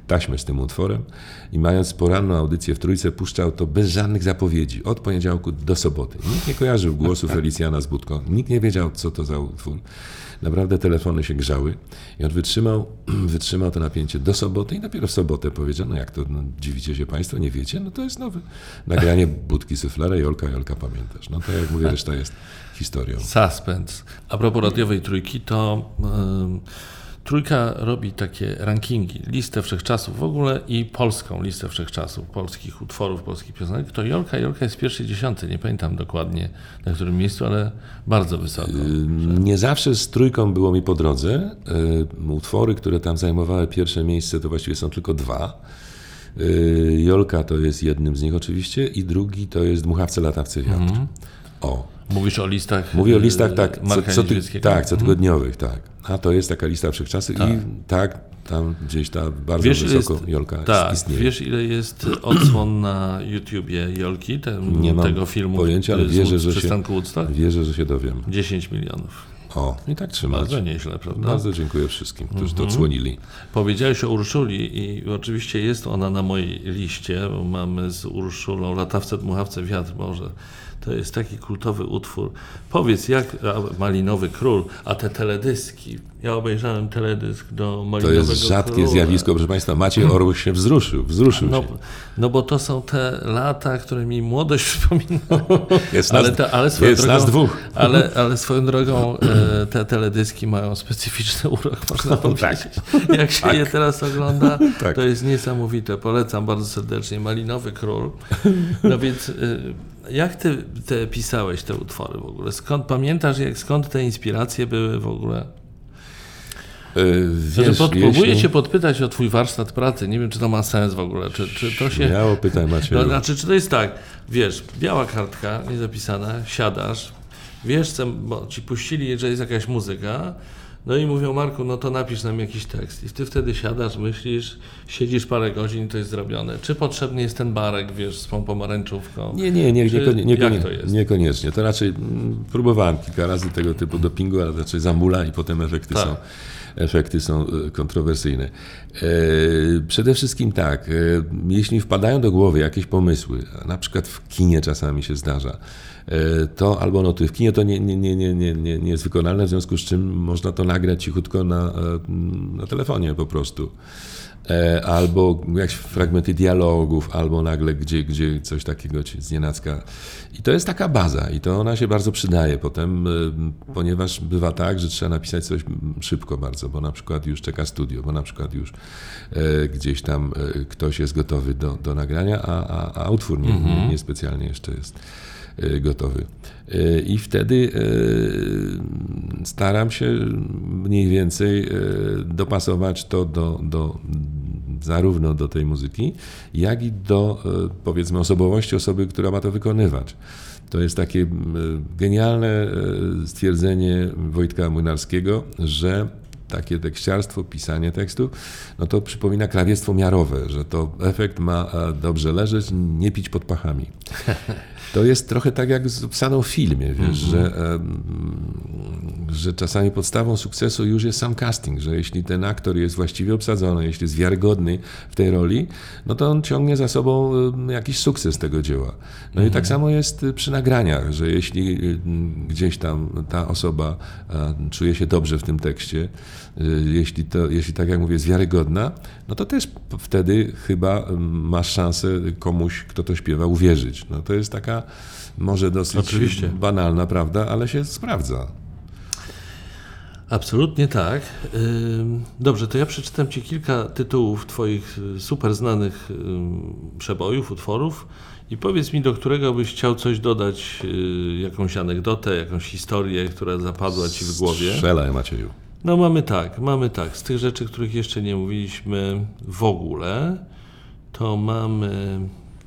taśmę z tym utworem i mając poranną audycję w Trójce puszczał to bez żadnych zapowiedzi, od poniedziałku do soboty. Nikt nie kojarzył głosu Felicjana z Budką, nikt nie wiedział, co to za utwór. Naprawdę telefony się grzały i on wytrzymał, wytrzymał to napięcie do soboty i dopiero w sobotę powiedział, no jak to, no, dziwicie się Państwo, nie wiecie? No to jest nowe nagranie Budki Syflera, Jolka, Jolka, pamiętasz? No to jak mówię, reszta jest historią. Suspens. A propos radiowej trójki, to ym, trójka robi takie rankingi, listę wszechczasów w ogóle i polską listę wszechczasów, polskich utworów, polskich piosenek. To Jolka, Jolka jest w pierwszej dziesiątej, nie pamiętam dokładnie na którym miejscu, ale bardzo wysoko. Nie zawsze z trójką było mi po drodze. Y, Utwory, które tam zajmowały pierwsze miejsce, to właściwie są tylko dwa. Y, Jolka to jest jednym z nich oczywiście i drugi to jest Dmuchawce latawce wiatr. O, Mówisz o listach Mówię o y, listach tak, co, ty, tak, cotygodniowych, tak. A to jest taka lista wszechczasów i tak, tam gdzieś ta bardzo Wiesz, wysoko jest, Jolka tak, istnieje. wiesz ile jest odsłon na YouTubie Jolki, ten, Nie mam tego filmu pojęcia, ale z wierzę, że się-? Wierzę, że się dowiem. 10 milionów. O, i tak trzymać. Bardzo nieźle, prawda? Bardzo dziękuję wszystkim, którzy Mhm. to odsłonili. Powiedziałeś o Urszuli i oczywiście jest ona na mojej liście, bo mamy z Urszulą Latawce, Dmuchawce, Wiatr może. To jest taki kultowy utwór. Powiedz, jak Malinowy Król, a te teledyski. Ja obejrzałem teledysk do To Malinowego jest rzadkie Króla. zjawisko, proszę Państwa. Maciej Orłuch się wzruszył, wzruszył No, się. no bo to są te lata, które mi młodość przypomina. Jest ale, nas- te, ale swoją jest drogą, nas dwóch. Ale, ale swoją drogą e, te teledyski mają specyficzny urok, można powiedzieć. Jak się je teraz ogląda, Tak. to jest niesamowite. Polecam bardzo serdecznie. Malinowy Król. No więc e, jak ty te pisałeś te utwory w ogóle? Skąd pamiętasz, jak, skąd te inspiracje były w ogóle? Yy, Wiesz, pod, próbuję jeśli- cię podpytać o twój warsztat pracy. Nie wiem, czy to ma sens w ogóle. Czy, czy to się... Śmiało pytaj Macieju. No, znaczy, czy to jest tak, wiesz, biała kartka, niezapisana, siadasz, wiesz, co, bo ci puścili, że jest jakaś muzyka, no i mówią, Marku, no to napisz nam jakiś tekst. I ty wtedy siadasz, myślisz, siedzisz parę godzin i to jest zrobione. Czy potrzebny jest ten barek, wiesz, z tą pomarańczówką? Nie, nie, nie, Czy niekonie, niekonie, jak to jest? niekoniecznie. To raczej mm, próbowałem kilka razy tego typu dopingu, ale raczej zamula i potem efekty Tak. są. Efekty są e, kontrowersyjne. E, przede wszystkim tak, e, jeśli wpadają do głowy jakieś pomysły, na przykład w kinie czasami się zdarza, to albo notuję. W kinie to nie, nie, nie, nie, nie, nie, nie jest wykonalne, w związku z czym można to nagrać cichutko na, e, na telefonie po prostu. E, albo jakieś fragmenty dialogów, albo nagle gdzie, gdzie coś takiego ci znienacka. I to jest taka baza i to ona się bardzo przydaje potem, e, ponieważ bywa tak, że trzeba napisać coś szybko bardzo, bo na przykład już czeka studio, bo na przykład już e, gdzieś tam e, ktoś jest gotowy do, do nagrania, a, a, a utwór nie, nie, nie specjalnie jeszcze jest e, gotowy. E, I wtedy e, staram się mniej więcej dopasować to do, do, zarówno do tej muzyki, jak i do powiedzmy osobowości osoby, która ma to wykonywać. To jest takie genialne stwierdzenie Wojtka Młynarskiego, że takie tekściarstwo, pisanie tekstu, no to przypomina krawiectwo miarowe, że to efekt ma e, dobrze leżeć, nie pić pod pachami. To jest trochę tak jak z psaną w filmie, wiesz, że, em, że czasami podstawą sukcesu już jest sam casting, że jeśli ten aktor jest właściwie obsadzony, jeśli jest wiarygodny w tej roli, no to on ciągnie za sobą jakiś sukces tego dzieła. No i tak samo jest y, przy nagraniach, że jeśli y, gdzieś tam ta osoba e, czuje się dobrze w tym tekście, jeśli, to, jeśli tak jak mówię, jest wiarygodna, no to też wtedy chyba em, masz szansę komuś, kto to śpiewa, uwierzyć. No to jest taka może dosyć Oczywiście. banalna prawda, ale się sprawdza. Absolutnie tak. Dobrze, to ja przeczytam Ci kilka tytułów Twoich y, super znanych przebojów, utworów i powiedz mi, do którego byś chciał coś dodać, y, jakąś anegdotę, jakąś historię, która zapadła Ci w głowie. Strzelaj, Macieju. No mamy tak, mamy tak. Z tych rzeczy, których jeszcze nie mówiliśmy w ogóle, to mamy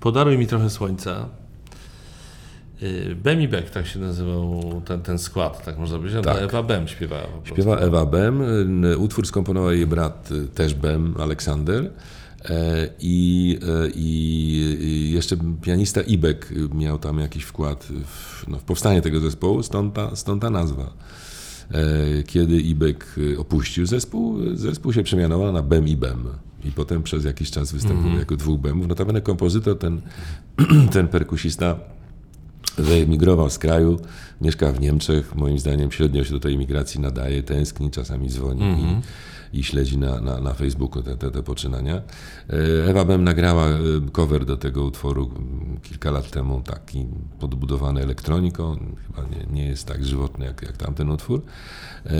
Podaruj mi trochę słońca. Y, Bem i Beck, tak się nazywał ten, ten skład, tak można powiedzieć. Tak. Ewa Bem śpiewała. Śpiewa Ewa Bem, y, utwór skomponował jej brat y, też Bem, Aleksander. I, i, jeszcze pianista Ibek miał tam jakiś wkład w, no, w powstanie tego zespołu, stąd ta, stąd ta nazwa. E, Kiedy Ibek e, opuścił zespół, zespół się przemianował na Bem i Bem. I potem przez jakiś czas występował jako dwóch Bemów. Notabene kompozytor, ten, ten perkusista, wyemigrował z kraju, mieszka w Niemczech. Moim zdaniem średnio się do tej imigracji nadaje, tęskni, czasami dzwoni i, i śledzi na, na, na Facebooku te, te, te poczynania. E, Ewa Bem nagrała e, cover do tego utworu mm, kilka lat temu, taki podbudowany elektroniką. Chyba nie, nie jest tak żywotny jak, jak tamten utwór. E,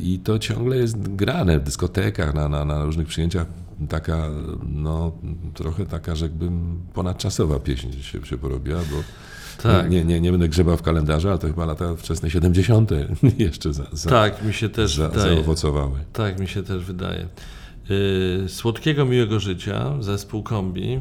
I to ciągle jest grane w dyskotekach, na, na, na różnych przyjęciach. Taka, no, trochę taka, rzekłbym, ponadczasowa pieśń się, się porobiła, bo Tak. nie, nie, nie będę grzebał w kalendarzu, ale to chyba lata wczesne 70. jeszcze za, za, Tak, mi się też za, wydaje. zaowocowały. Tak, mi się też wydaje. Yy, Słodkiego miłego życia, zespół kombi.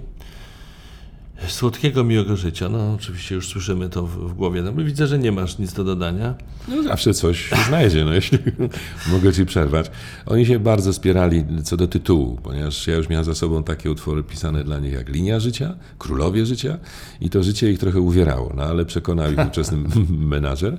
Słodkiego miłego życia, no oczywiście już słyszymy to w, w głowie. No, widzę, że nie masz nic do dodania. No zawsze coś się znajdzie, no jeśli mogę ci przerwać. Oni się bardzo spierali co do tytułu, ponieważ ja już miałem za sobą takie utwory pisane dla nich jak Linia Życia, Królowie Życia i to życie ich trochę uwierało, no ale przekonał ich ówczesny menażer.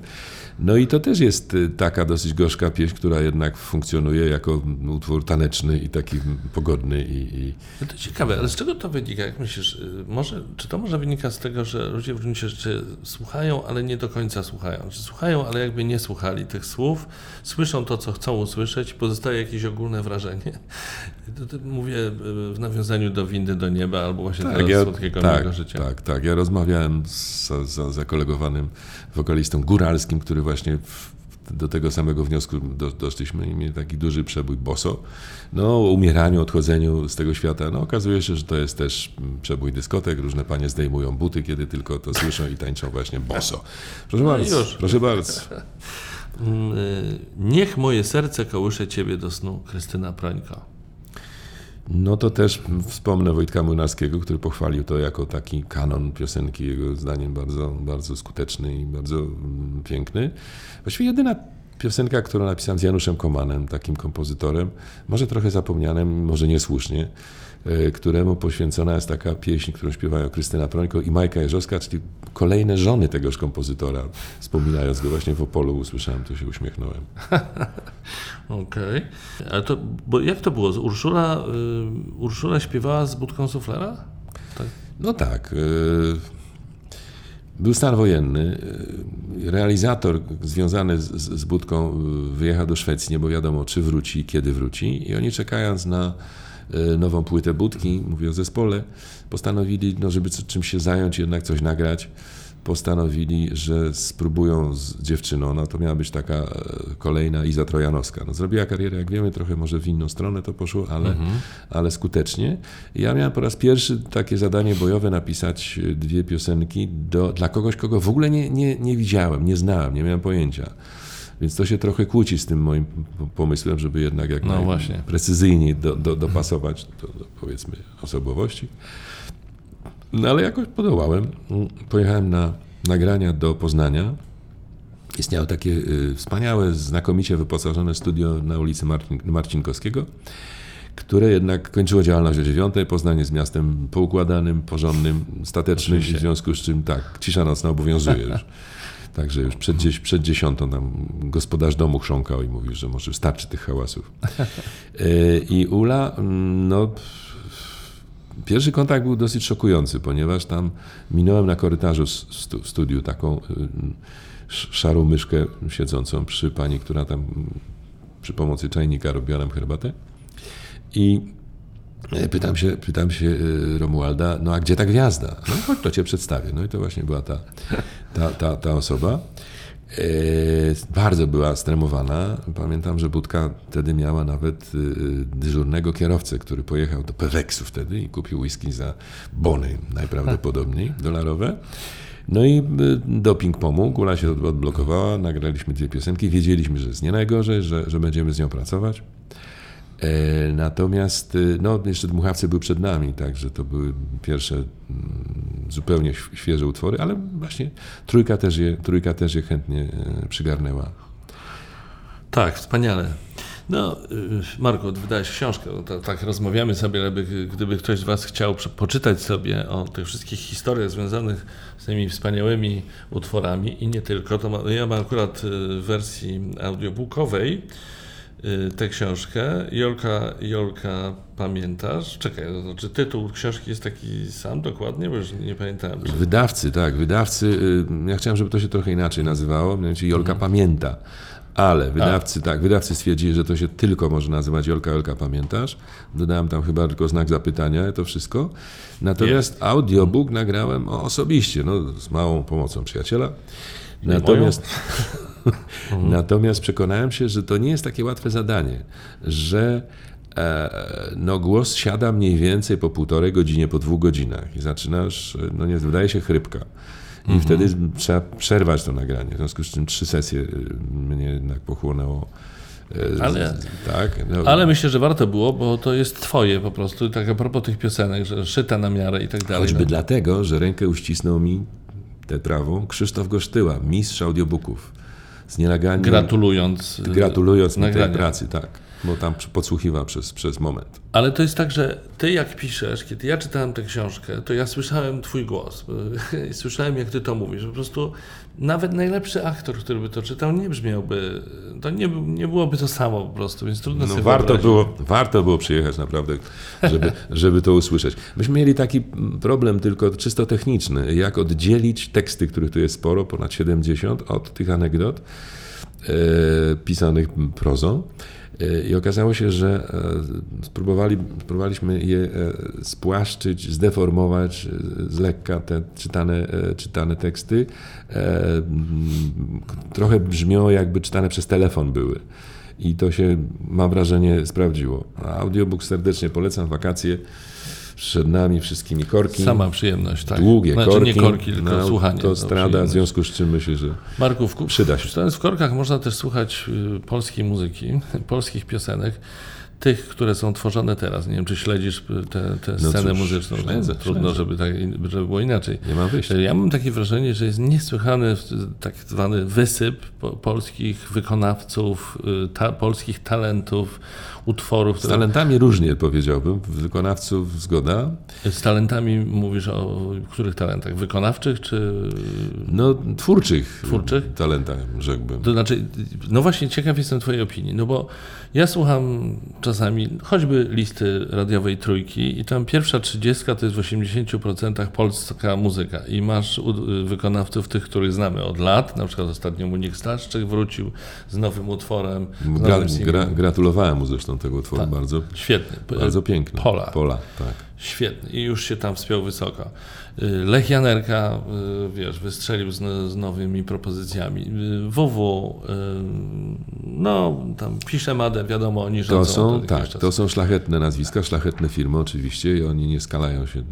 No i to też jest y, taka dosyć gorzka pieśń, która jednak funkcjonuje jako utwór taneczny i taki pogodny i, i No to ciekawe, ale z czego to wynika? Jak myślisz, y, może, czy to może wynika z tego, że ludzie w gruncie rzeczy słuchają, ale nie do końca słuchają? Czy słuchają, ale jakby nie słuchali tych słów, słyszą to, co chcą usłyszeć, pozostaje jakieś ogólne wrażenie? Mówię y, w nawiązaniu do windy do nieba, albo właśnie teraz ja, słodkiego tak, życia. tak, tak. Ja rozmawiałem z za, zakolegowanym wokalistą góralskim, który właśnie w, do tego samego wniosku do, doszliśmy i mieli taki duży przebój boso. No, o umieraniu, odchodzeniu z tego świata. No, okazuje się, że to jest też przebój dyskotek. Różne panie zdejmują buty, kiedy tylko to słyszą i tańczą właśnie boso. Proszę No bardzo, już. proszę bardzo. Mm, y, Niech moje serce kołysze ciebie do snu, Krystyna Prońko. No to też wspomnę Wojtka Młynarskiego, który pochwalił to jako taki kanon piosenki, jego zdaniem bardzo, bardzo skuteczny i bardzo mm, piękny. Właściwie jedyna piosenka, którą napisałem z Januszem Komanem, takim kompozytorem, może trochę zapomnianym, może niesłusznie, któremu poświęcona jest taka pieśń, którą śpiewają Krystyna Prońko i Majka Jerzowska, czyli kolejne żony tegoż kompozytora. Wspominając go właśnie w Opolu, usłyszałem, to się uśmiechnąłem. Okej. Ale to, bo jak to było? Urszula, y, Urszula śpiewała z budką suflera? Tak. No tak. e, Był stan wojenny. e, Realizator związany z, z Budką wyjechał do Szwecji, nie było wiadomo, czy wróci, kiedy wróci. I oni czekając na nową płytę Budki, mówię o zespole, postanowili, no, żeby czymś się zająć, jednak coś nagrać. Postanowili, że spróbują z dziewczyną. No to miała być taka e, kolejna Iza Trojanowska. No, zrobiła karierę, jak wiemy, trochę może w inną stronę to poszło, ale, ale skutecznie. Ja miałem po raz pierwszy takie zadanie bojowe napisać e, dwie piosenki do, dla kogoś, kogo w ogóle nie, nie, nie widziałem, nie znałem, nie miałem pojęcia. Więc to się trochę kłóci z tym moim pomysłem, żeby jednak jak No właśnie. precyzyjniej do, do, dopasować do, do powiedzmy osobowości. No ale jakoś podołałem. Pojechałem na nagrania do Poznania. Istniało takie y, wspaniałe, znakomicie wyposażone studio na ulicy Marcin, Marcinkowskiego, które jednak kończyło działalność o dziewiątej. Poznań jest miastem poukładanym, porządnym, statecznym, Oczywiście. w związku z czym tak, cisza nocna obowiązuje już. Także już przed, przed dziesiątą tam gospodarz domu chrząkał i mówił, że może starczy tych hałasów. Y, I Ula, mm, no Pierwszy kontakt był dosyć szokujący, ponieważ tam minąłem na korytarzu stu, studiu taką y, sz- szarą myszkę siedzącą przy pani, która tam przy pomocy czajnika robiła nam herbatę. I e, pytam się, pytam się y, Romualda, no a gdzie ta gwiazda? No chodź, to cię przedstawię. No i to właśnie była ta, ta, ta, ta osoba. E, bardzo była stremowana. Pamiętam, że Budka wtedy miała nawet dyżurnego kierowcę, który pojechał do Peweksu wtedy i kupił whisky za bony najprawdopodobniej dolarowe. No i doping pomógł, Ula się odblokowała, nagraliśmy dwie piosenki, wiedzieliśmy, że jest nie najgorzej, że, że będziemy z nią pracować. E, Natomiast y, no, jeszcze Dmuchawcy był przed nami, także to były pierwsze mm, zupełnie świeże utwory, ale właśnie trójka też je, trójka też je chętnie e, przygarnęła. Tak, wspaniale. No, y, Marku, wydałeś książkę, no to, tak rozmawiamy sobie, ale by, gdyby ktoś z Was chciał poczytać sobie o tych wszystkich historiach związanych z tymi wspaniałymi utworami i nie tylko, to ja mam akurat y, w wersji audiobookowej y, tę książkę. Jolka, Jolka, pamiętasz? Czekaj, to znaczy tytuł książki jest taki sam dokładnie, bo już nie pamiętałem. Czy... Wydawcy, tak, wydawcy, y, ja chciałem, żeby to się trochę inaczej nazywało, mianowicie Jolka Mhm. pamięta. Ale wydawcy, tak, wydawcy stwierdzili, że to się tylko może nazywać Jolka, Jolka, pamiętasz? Dodałem tam chyba tylko znak zapytania, to wszystko. Natomiast audiobook nagrałem osobiście, no, z małą pomocą przyjaciela. Natomiast, natomiast przekonałem się, że to nie jest takie łatwe zadanie, że e, no, głos siada mniej więcej po półtorej godzinie, po dwóch godzinach i zaczynasz, no nie wydaje się chrypka. I wtedy trzeba przerwać to nagranie. W związku z czym trzy sesje y, mnie jednak pochłonęło. z- Ale- tak, no, Ale myślę, że warto było, bo to jest twoje po prostu, tak a propos tych piosenek, że szyta na miarę i tak dalej. choćby no. dlatego, że rękę uścisnął mi tę trawą Krzysztof Gosztyła, mistrz audiobooków. Z nienaganiem Gratulując. y, gratulując mi tej pracy, tak. Bo tam podsłuchiwał przez, przez moment. Ale to jest tak, że ty jak piszesz, kiedy ja czytałem tę książkę, to ja słyszałem twój głos. Słyszałem, jak ty to mówisz. Po prostu nawet najlepszy aktor, który by to czytał, nie brzmiałby, to nie, nie byłoby to samo po prostu, więc trudno No sobie warto wyobrazić. było, warto było przyjechać naprawdę, żeby, żeby to usłyszeć. Myśmy mieli taki problem tylko czysto techniczny, jak oddzielić teksty, których tu jest sporo, ponad 70, od tych anegdot e, pisanych prozą. I okazało się, że e, spróbowali, spróbowaliśmy je e, spłaszczyć, zdeformować e, z lekka te czytane, czytane teksty. Trochę brzmią jakby czytane przez telefon były. I to się, mam wrażenie, sprawdziło. Audiobook serdecznie polecam, wakacje przed nami wszystkimi korki. Sama przyjemność, tak. Długie znaczy, korki, nie korki, tylko na słuchanie. to autostrada, w związku z czym myślę, że Marku, w, ku- Przyda się. W korkach można też słuchać y, polskiej muzyki, polskich piosenek, tych, które są tworzone teraz. Nie wiem, czy śledzisz tę No scenę cóż, muzyczną. śledzę, Trudno, śledzę. żeby, tak, żeby było inaczej. nie ma wyjścia. Ja mam takie wrażenie, że jest niesłychany tak zwany wysyp po, polskich wykonawców, y, ta, polskich talentów, utworów. Z które- talentami różnie powiedziałbym, wykonawców zgoda. z talentami mówisz o których talentach? Wykonawczych czy No, twórczych, Twórczych? talentach, rzekłbym. To znaczy, no właśnie ciekaw jestem Twojej opinii, no bo ja słucham czasami choćby listy radiowej trójki i tam pierwsza trzydziestka to jest w 80% polska muzyka i masz wykonawców tych, których znamy od lat, na przykład ostatnio Munik Staszczyk wrócił z nowym utworem, z Gra, nowym gra, gratulowałem mu zresztą tego utworu, Tak. bardzo, Świetny. Bardzo piękny. Pola. Pola, tak. Świetny i już się tam wspiął wysoko. Y, Lech Janerka, y, wiesz, wystrzelił z, z nowymi propozycjami. WW, y, no tam pisze Madę, wiadomo, oni To rządzą są, od jakiegoś tak, to są szlachetne nazwiska, szlachetne firmy oczywiście i oni nie skalają się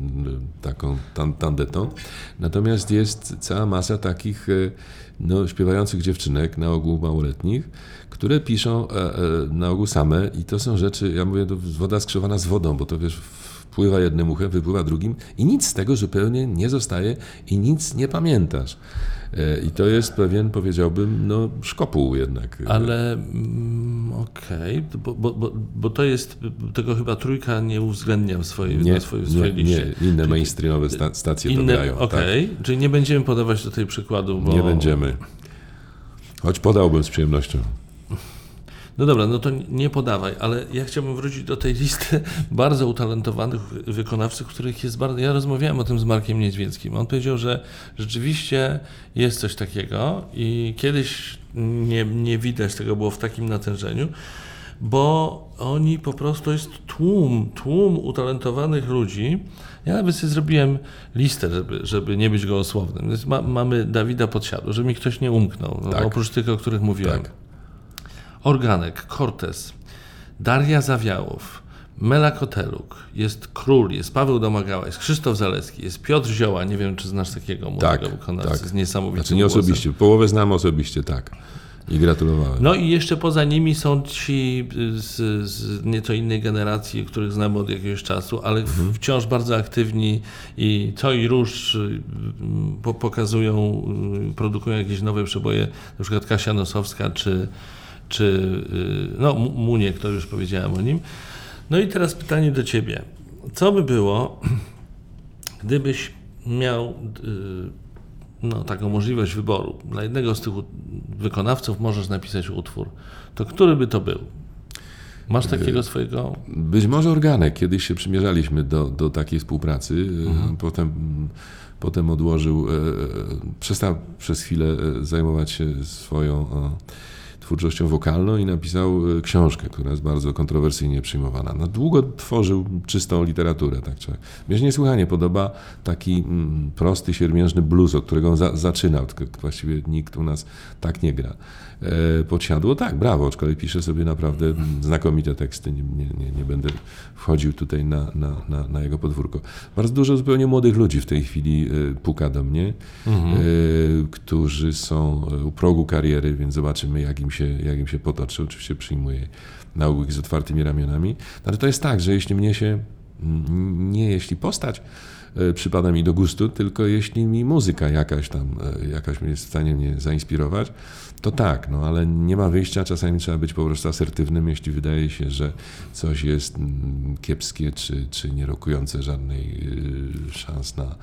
taką tan, tandetą. Natomiast jest cała masa takich no, śpiewających dziewczynek, na ogół małoletnich, które piszą e, e, na ogół same i to są rzeczy, ja mówię, to woda skrzywana z wodą, bo to wiesz, wpływa jednym uchem, wypływa drugim i nic z tego zupełnie nie zostaje i nic nie pamiętasz. E, I to jest pewien, powiedziałbym, no, szkopuł jednak. Ale mm, okej, bo, bo, bo, bo to jest, tego chyba trójka nie uwzględnia w swojej, Nie, na swojej, w swojej nie, liście. nie, inne Czyli mainstreamowe sta- stacje to Inne, grają. okej, czyli nie będziemy podawać tutaj przykładów, Tak. bo... Nie będziemy. Choć podałbym z przyjemnością. No dobra, no to nie podawaj, ale ja chciałbym wrócić do tej listy bardzo utalentowanych wykonawców, których jest bardzo. Ja rozmawiałem o tym z Markiem Niedźwieckim. On powiedział, że rzeczywiście jest coś takiego i kiedyś nie, nie widać tego było w takim natężeniu, bo oni po prostu jest tłum, tłum utalentowanych ludzi. Ja nawet sobie zrobiłem listę, żeby, żeby nie być gołosłownym. Ma, mamy Dawida Podsiadło, żeby mi ktoś nie umknął, no, Tak. oprócz tych, o których mówiłem. Tak. Organek, Cortez, Daria Zawiałów, Mela Koteluk, jest Król, jest Paweł Domagała, jest Krzysztof Zalewski, jest Piotr Zioła, nie wiem czy znasz takiego młodego Tak, wykonawcę tak. z niesamowitym Znaczy nie głosem. osobiście. Połowę znam osobiście, tak. I gratulowałem. No i jeszcze poza nimi są ci z, z nieco innej generacji, których znamy od jakiegoś czasu, ale Mhm. wciąż bardzo aktywni i co i róż y, po, pokazują, y, produkują jakieś nowe przeboje, na przykład Kasia Nosowska czy czy y, no, Mu- Muniek, to już powiedziałem o nim. No i teraz pytanie do Ciebie. Co by było, gdybyś miał y, no, taką możliwość wyboru? Dla jednego z tych wykonawców możesz napisać utwór. To który by to był? Masz takiego swojego... Być może organek. Kiedyś się przymierzaliśmy do, do takiej współpracy. E, Potem, potem odłożył, przestał przez chwilę zajmować się swoją twórczością wokalną i napisał e, książkę, która jest bardzo kontrowersyjnie przyjmowana. No, długo tworzył czystą literaturę. Tak trzeba. Mnie się niesłychanie podoba taki mm, prosty, siermiężny blues, od którego on za, zaczynał. Tylko właściwie nikt u nas tak nie gra. E, podsiadło, tak, brawo, aczkolwiek pisze sobie naprawdę mm, znakomite teksty. Nie, nie, nie, będę wchodził tutaj na, na, na, na jego podwórko. Bardzo dużo zupełnie młodych ludzi w tej chwili e, puka do mnie, e, którzy są e, u progu kariery, więc zobaczymy, jak im się, jak im się potoczy. Oczywiście przyjmuję nauk z otwartymi ramionami. No, Ale to jest tak, że jeśli mnie się, mm, nie jeśli postać e, przypada mi do gustu, tylko jeśli mi muzyka jakaś tam, e, jakaś jest w stanie mnie zainspirować, to tak, no ale nie ma wyjścia, czasami trzeba być po prostu asertywnym, jeśli wydaje się, że coś jest mm, kiepskie, czy, czy nie rokujące żadnej y, szans na,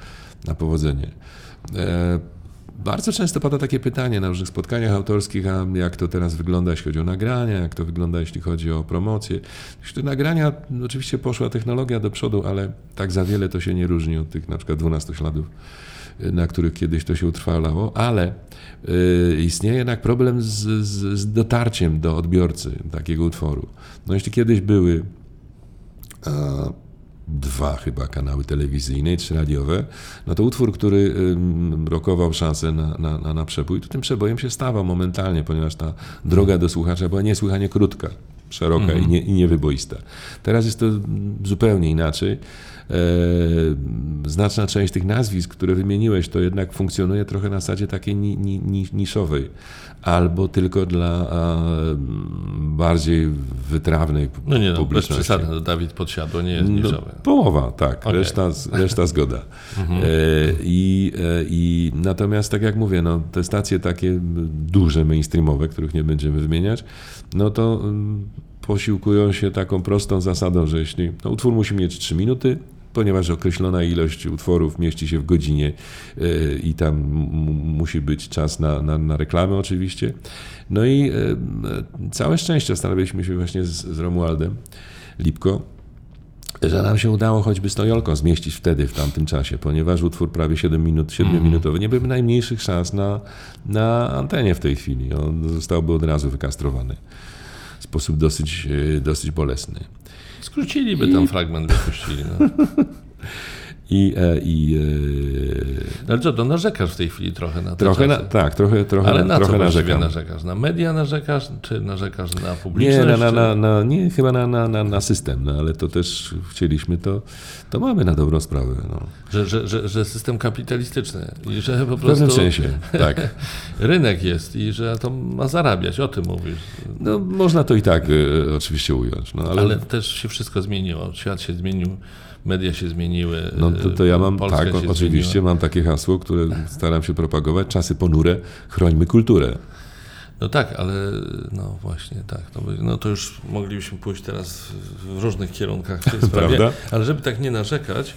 na powodzenie. Bardzo często pada takie pytanie na różnych spotkaniach autorskich, a jak to teraz wygląda, jeśli chodzi o nagrania, jak to wygląda, jeśli chodzi o promocję. Jeśli te nagrania, no oczywiście poszła technologia do przodu, ale tak za wiele to się nie różni od tych na przykład 12 śladów, y, na których kiedyś to się utrwalało, ale y, istnieje jednak problem z, z, z dotarciem do odbiorcy takiego utworu. No jeśli kiedyś były a, dwa chyba kanały telewizyjne i trzy radiowe, no to utwór, który ym, rokował szansę na, na, na, na przebój, to tym przebojem się stawał momentalnie, ponieważ ta droga do słuchacza była niesłychanie krótka, szeroka i, nie, i niewyboista. Teraz jest to mm, zupełnie inaczej. E, znaczna część tych nazwisk, które wymieniłeś, to jednak funkcjonuje trochę na zasadzie takiej ni, ni, ni, niszowej, albo tylko dla a, bardziej wytrawnej No nie no, bez przesady, no, Dawid Podsiadło nie jest No, niszowy. połowa, tak. Okej. Reszta, reszta zgoda. E, i, e, I natomiast, tak jak mówię, no, te stacje takie duże, mainstreamowe, których nie będziemy wymieniać, no to mm, posiłkują się taką prostą zasadą, że jeśli no, utwór musi mieć 3 minuty, ponieważ określona ilość utworów mieści się w godzinie e, i tam musi być czas na, na, na reklamę oczywiście. No i e, całe szczęście staraliśmy się właśnie z, z Romualdem Lipko, że nam się udało choćby z tą Jolką zmieścić wtedy, w tamtym czasie, ponieważ utwór prawie 7 minut, 7 minutowy, nie byłby najmniejszych szans na, na antenie w tej chwili. On zostałby od razu wykastrowany sposób dosyć, e, dosyć bolesny. Skróciliby tam fragment, wypuścili. No. I, e, i e, Ale co, to narzekasz w tej chwili trochę na te trochę, na, tak, trochę, trochę, Ale na co trochę właściwie narzekam. narzekasz? Na media narzekasz, czy narzekasz na publiczność? Nie, na, na, na, nie, chyba na, na, na, system, no, ale to też chcieliśmy, to, to mamy na dobrą sprawę. No. Że, że, że, że system kapitalistyczny i że po W pewnym prostu sensie, tak. rynek jest i że to ma zarabiać, o tym mówisz. No, można to i tak e, oczywiście ująć, no, ale, Ale też się wszystko zmieniło. Świat się zmienił, media się zmieniły. no, to, to ja mam, Polska tak, oczywiście zmieniła. mam takie hasło, które staram się propagować, czasy ponure, chrońmy kulturę. No tak, ale no właśnie, tak. To, by, no to już moglibyśmy pójść teraz w- różnych kierunkach w tej sprawie. Prawda? Ale żeby tak nie narzekać,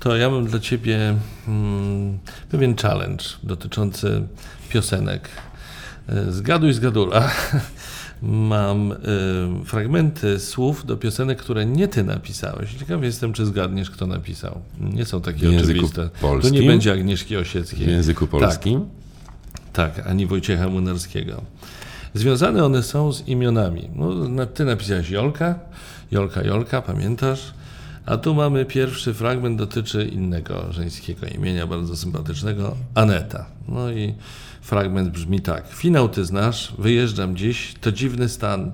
to ja mam dla Ciebie mm, pewien challenge dotyczący piosenek. E, Zgaduj, zgadula. Mam y, fragmenty słów do piosenek, które nie ty napisałeś. Ciekawy jestem, czy zgadniesz, kto napisał. Nie są takie W oczywiste. Polskim? nie będzie Agnieszki W Osieckiej. języku polskim. Tak, ani Wojciecha Młynarskiego. Związane one są z imionami. No, ty napisałeś Jolka, Jolka, Jolka, pamiętasz? A tu mamy pierwszy fragment, dotyczy innego żeńskiego imienia, bardzo sympatycznego, Aneta. No i fragment brzmi tak. Finał ty znasz, wyjeżdżam dziś, to dziwny stan.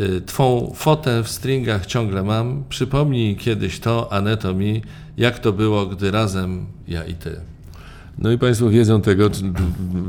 Y, Twą fotę w stringach ciągle mam. Przypomnij kiedyś to, Aneto mi, jak to było, gdy razem ja i ty. No i Państwo wiedzą tego,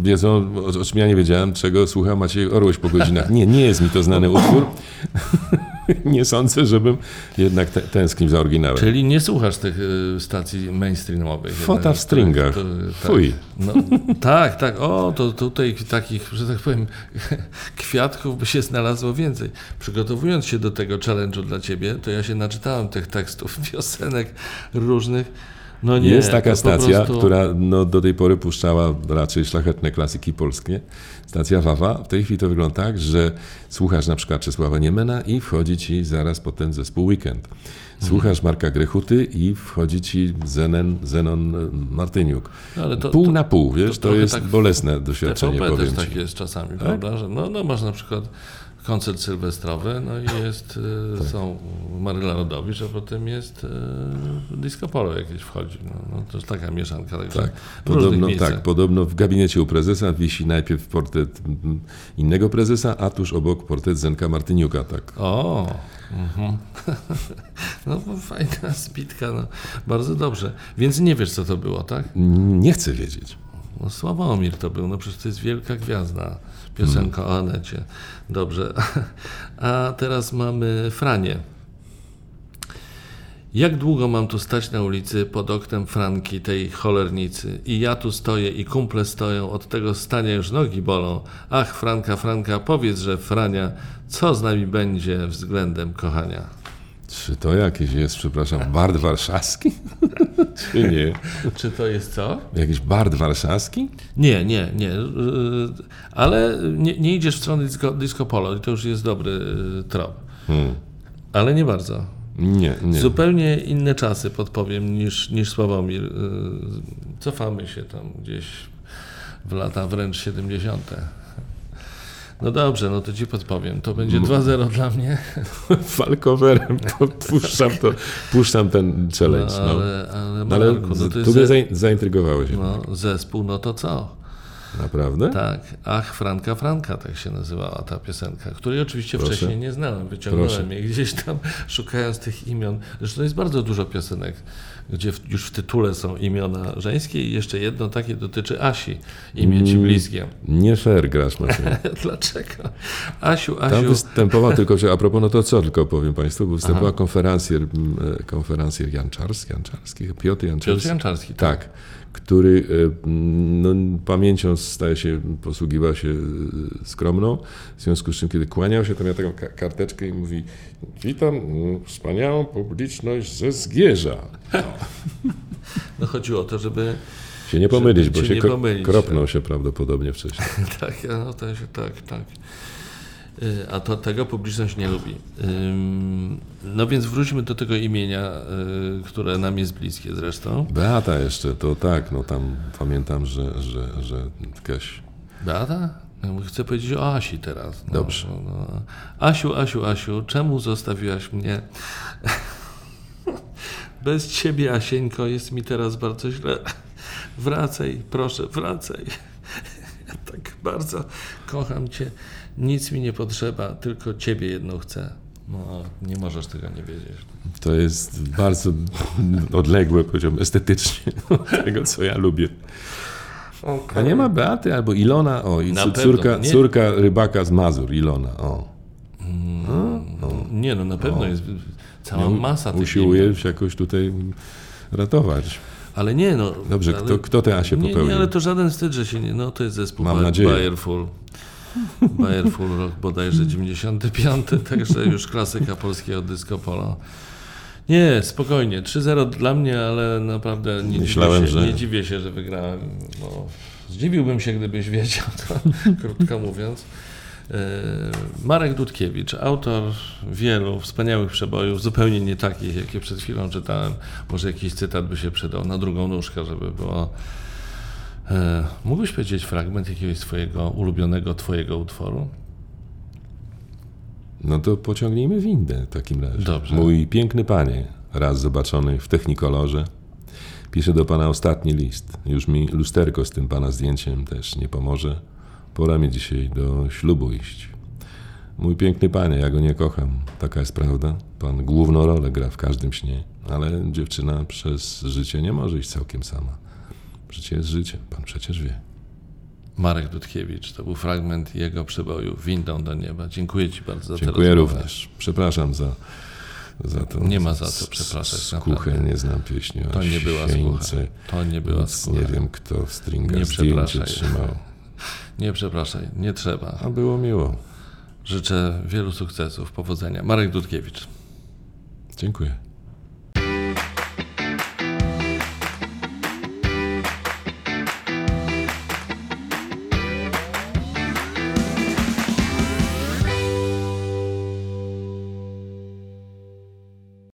wiedzą, o czym ja nie wiedziałem, czego słucha Maciej Orłoś po godzinach. Nie, nie jest mi to znany utwór. nie sądzę, żebym jednak te, tęsknił za oryginałem. Czyli nie słuchasz tych y, stacji mainstreamowych. Fota w stringach. które- Fuj. No, tak, tak. O, to tutaj takich, że tak powiem, kwiatków by się znalazło więcej. Przygotowując się do tego challenge'u dla ciebie, to ja się naczytałem tych tekstów, piosenek różnych. No nie, Jest taka to stacja, prostu- która no, do tej pory puszczała raczej szlachetne klasyki polskie. Stacja Wawa. W tej chwili to wygląda tak, że słuchasz na przykład Czesława Niemena i wchodzi ci zaraz potem zespół Weekend. Słuchasz Marka Grechuty i wchodzi ci Zenon, Zenon e, Martyniuk. No, to- pół to- na pół, wiesz, to, trochę jest tak bolesne doświadczenie, TVP powiem też ci. tak jest czasami, prawda? Że no, no masz na przykład koncert sylwestrowy, no i jest, y, Tak. są Maryla Rodowicz, a potem jest y, disco polo jakieś wchodzi. No, no to jest taka mieszanka. Także Tak, podobno, tak, podobno w gabinecie u prezesa wisi najpierw portret innego prezesa, a tuż obok portret Zenka Martyniuka. Tak. O, mhm. no fajna zbitka, no. bardzo dobrze. Więc nie wiesz, co to było, tak? Nie chcę wiedzieć. No Sławomir to był, no przecież to jest wielka gwiazda. Piosenka o Anecie. Dobrze. A teraz mamy Franię. Jak długo mam tu stać na ulicy pod oknem Franki, tej cholernicy? I ja tu stoję i kumple stoją, od tego stania już nogi bolą. Ach, Franka, Franka, powiedz, że Frania, co z nami będzie względem kochania? Czy to jakiś jest, przepraszam, bard warszawski? Czy nie? Czy to jest co? Jakiś bard warszawski? Nie, nie, nie. Yy, Ale nie, nie idziesz w stronę disco, disco polo i to już jest dobry yy, trop. Hmm. Ale nie bardzo. Nie, nie. Zupełnie inne czasy podpowiem niż, niż Sławomir. Yy, Cofamy się tam gdzieś w lata wręcz 70. No dobrze, no to ci podpowiem. To będzie 2-0 dla mnie. Falcowerem to puszczam, to, puszczam ten challenge. No, No, ale, ale, No, ale Marku, no to tu jest zaintrygowałeś. no, zespół, no to co? Naprawdę? Tak, Ach, Franka, Franka, tak się nazywała ta piosenka, której oczywiście Proszę. wcześniej nie znałem. Wyciągnąłem Proszę. je gdzieś tam, szukając tych imion. Zresztą jest bardzo dużo piosenek, gdzie w, już w tytule są imiona żeńskie i jeszcze jedno takie dotyczy Asi, imię ci Mm. bliskie. Nie fair grasz, Marcin. Dlaczego? Asiu, Tam Asiu, występował tylko, że a propos, no to co, tylko powiem Państwu, bo występował konferencjer, e, konferencjer Janczarski, Janczarski, Piotr Janczarski. Piotr Janczarski, tak. Tak, który e, no, pamięcią staje się, posługiwał się e, skromną, w związku z czym, kiedy kłaniał się, to miał taką ka- karteczkę i mówi witam mm, wspaniałą publiczność ze Zgierza. No chodziło o to, żeby Się nie pomylić, Żeby bo się nie pomylić, kropnął tak. się prawdopodobnie wcześniej. Tak, no to się, tak, tak. Y, A to tego publiczność nie lubi. No więc wróćmy do tego imienia, y, które nam jest bliskie zresztą. Beata jeszcze, to tak, no tam pamiętam, że, że, że jakaś Beata? Ja mu chcę powiedzieć o Asi teraz. No, Dobrze. No, no. Asiu, Asiu, Asiu, czemu zostawiłaś mnie? Bez ciebie, Asieńko, jest mi teraz bardzo źle. Wracaj, proszę, wracaj. Ja tak bardzo kocham cię. Nic mi nie potrzeba, tylko ciebie jedną chcę. No, nie możesz tego nie wiedzieć. To jest bardzo odległe, powiedziałbym, estetycznie od tego, co ja lubię. A nie ma Beaty albo Ilona, o, i pewno, córka, nie. córka rybaka z Mazur, Ilona, o. Nie no, na pewno jest cała masa tych Usiłuje się jakoś tutaj ratować. Ale nie no. Dobrze, ale... kto, kto tę Asię Nie, popełnił? nie, ale to żaden wstyd, że się nie. No to jest zespół Mam nadzieję. Bayerful. Bayerful rok bodajże 95, także już klasyka polskiego disco polo. Nie, spokojnie. 3-0 dla mnie, ale naprawdę nie, Myślałem, dziwię, się, że- nie dziwię się, że wygrałem. No, zdziwiłbym się, gdybyś wiedział, to krótko mówiąc. E, Marek Dudkiewicz, autor wielu wspaniałych przebojów, zupełnie nie takich, jakie przed chwilą czytałem. Może jakiś cytat by się przydał na drugą nóżkę, żeby było. E, mógłbyś powiedzieć fragment jakiegoś swojego ulubionego twojego utworu? No to pociągnijmy windę w takim razie. Dobrze. Mój piękny panie, raz zobaczony w technikolorze, pisze do pana ostatni list. Już mi lusterko z tym pana zdjęciem też nie pomoże. Pora mi dzisiaj do ślubu iść. Mój piękny panie, ja go nie kocham. Taka jest prawda. Pan główną rolę gra w każdym śnie, ale dziewczyna przez życie nie może iść całkiem sama. Życie jest życiem, pan przecież wie. Marek Dudkiewicz. To był fragment jego przeboju Windą do nieba. Dziękuję Ci bardzo za Dziękuję rozmowę. również. Przepraszam za, za to. Nie ma za co przepraszać, Skuchę, nie znam pieśni To nie była sieńce. To nie była Nic słucha. Nie wiem, kto w stringa Nie zdjęcie trzymał. Nie przepraszaj, nie trzeba. A było miło. Życzę wielu sukcesów, powodzenia. Marek Dudkiewicz. Dziękuję.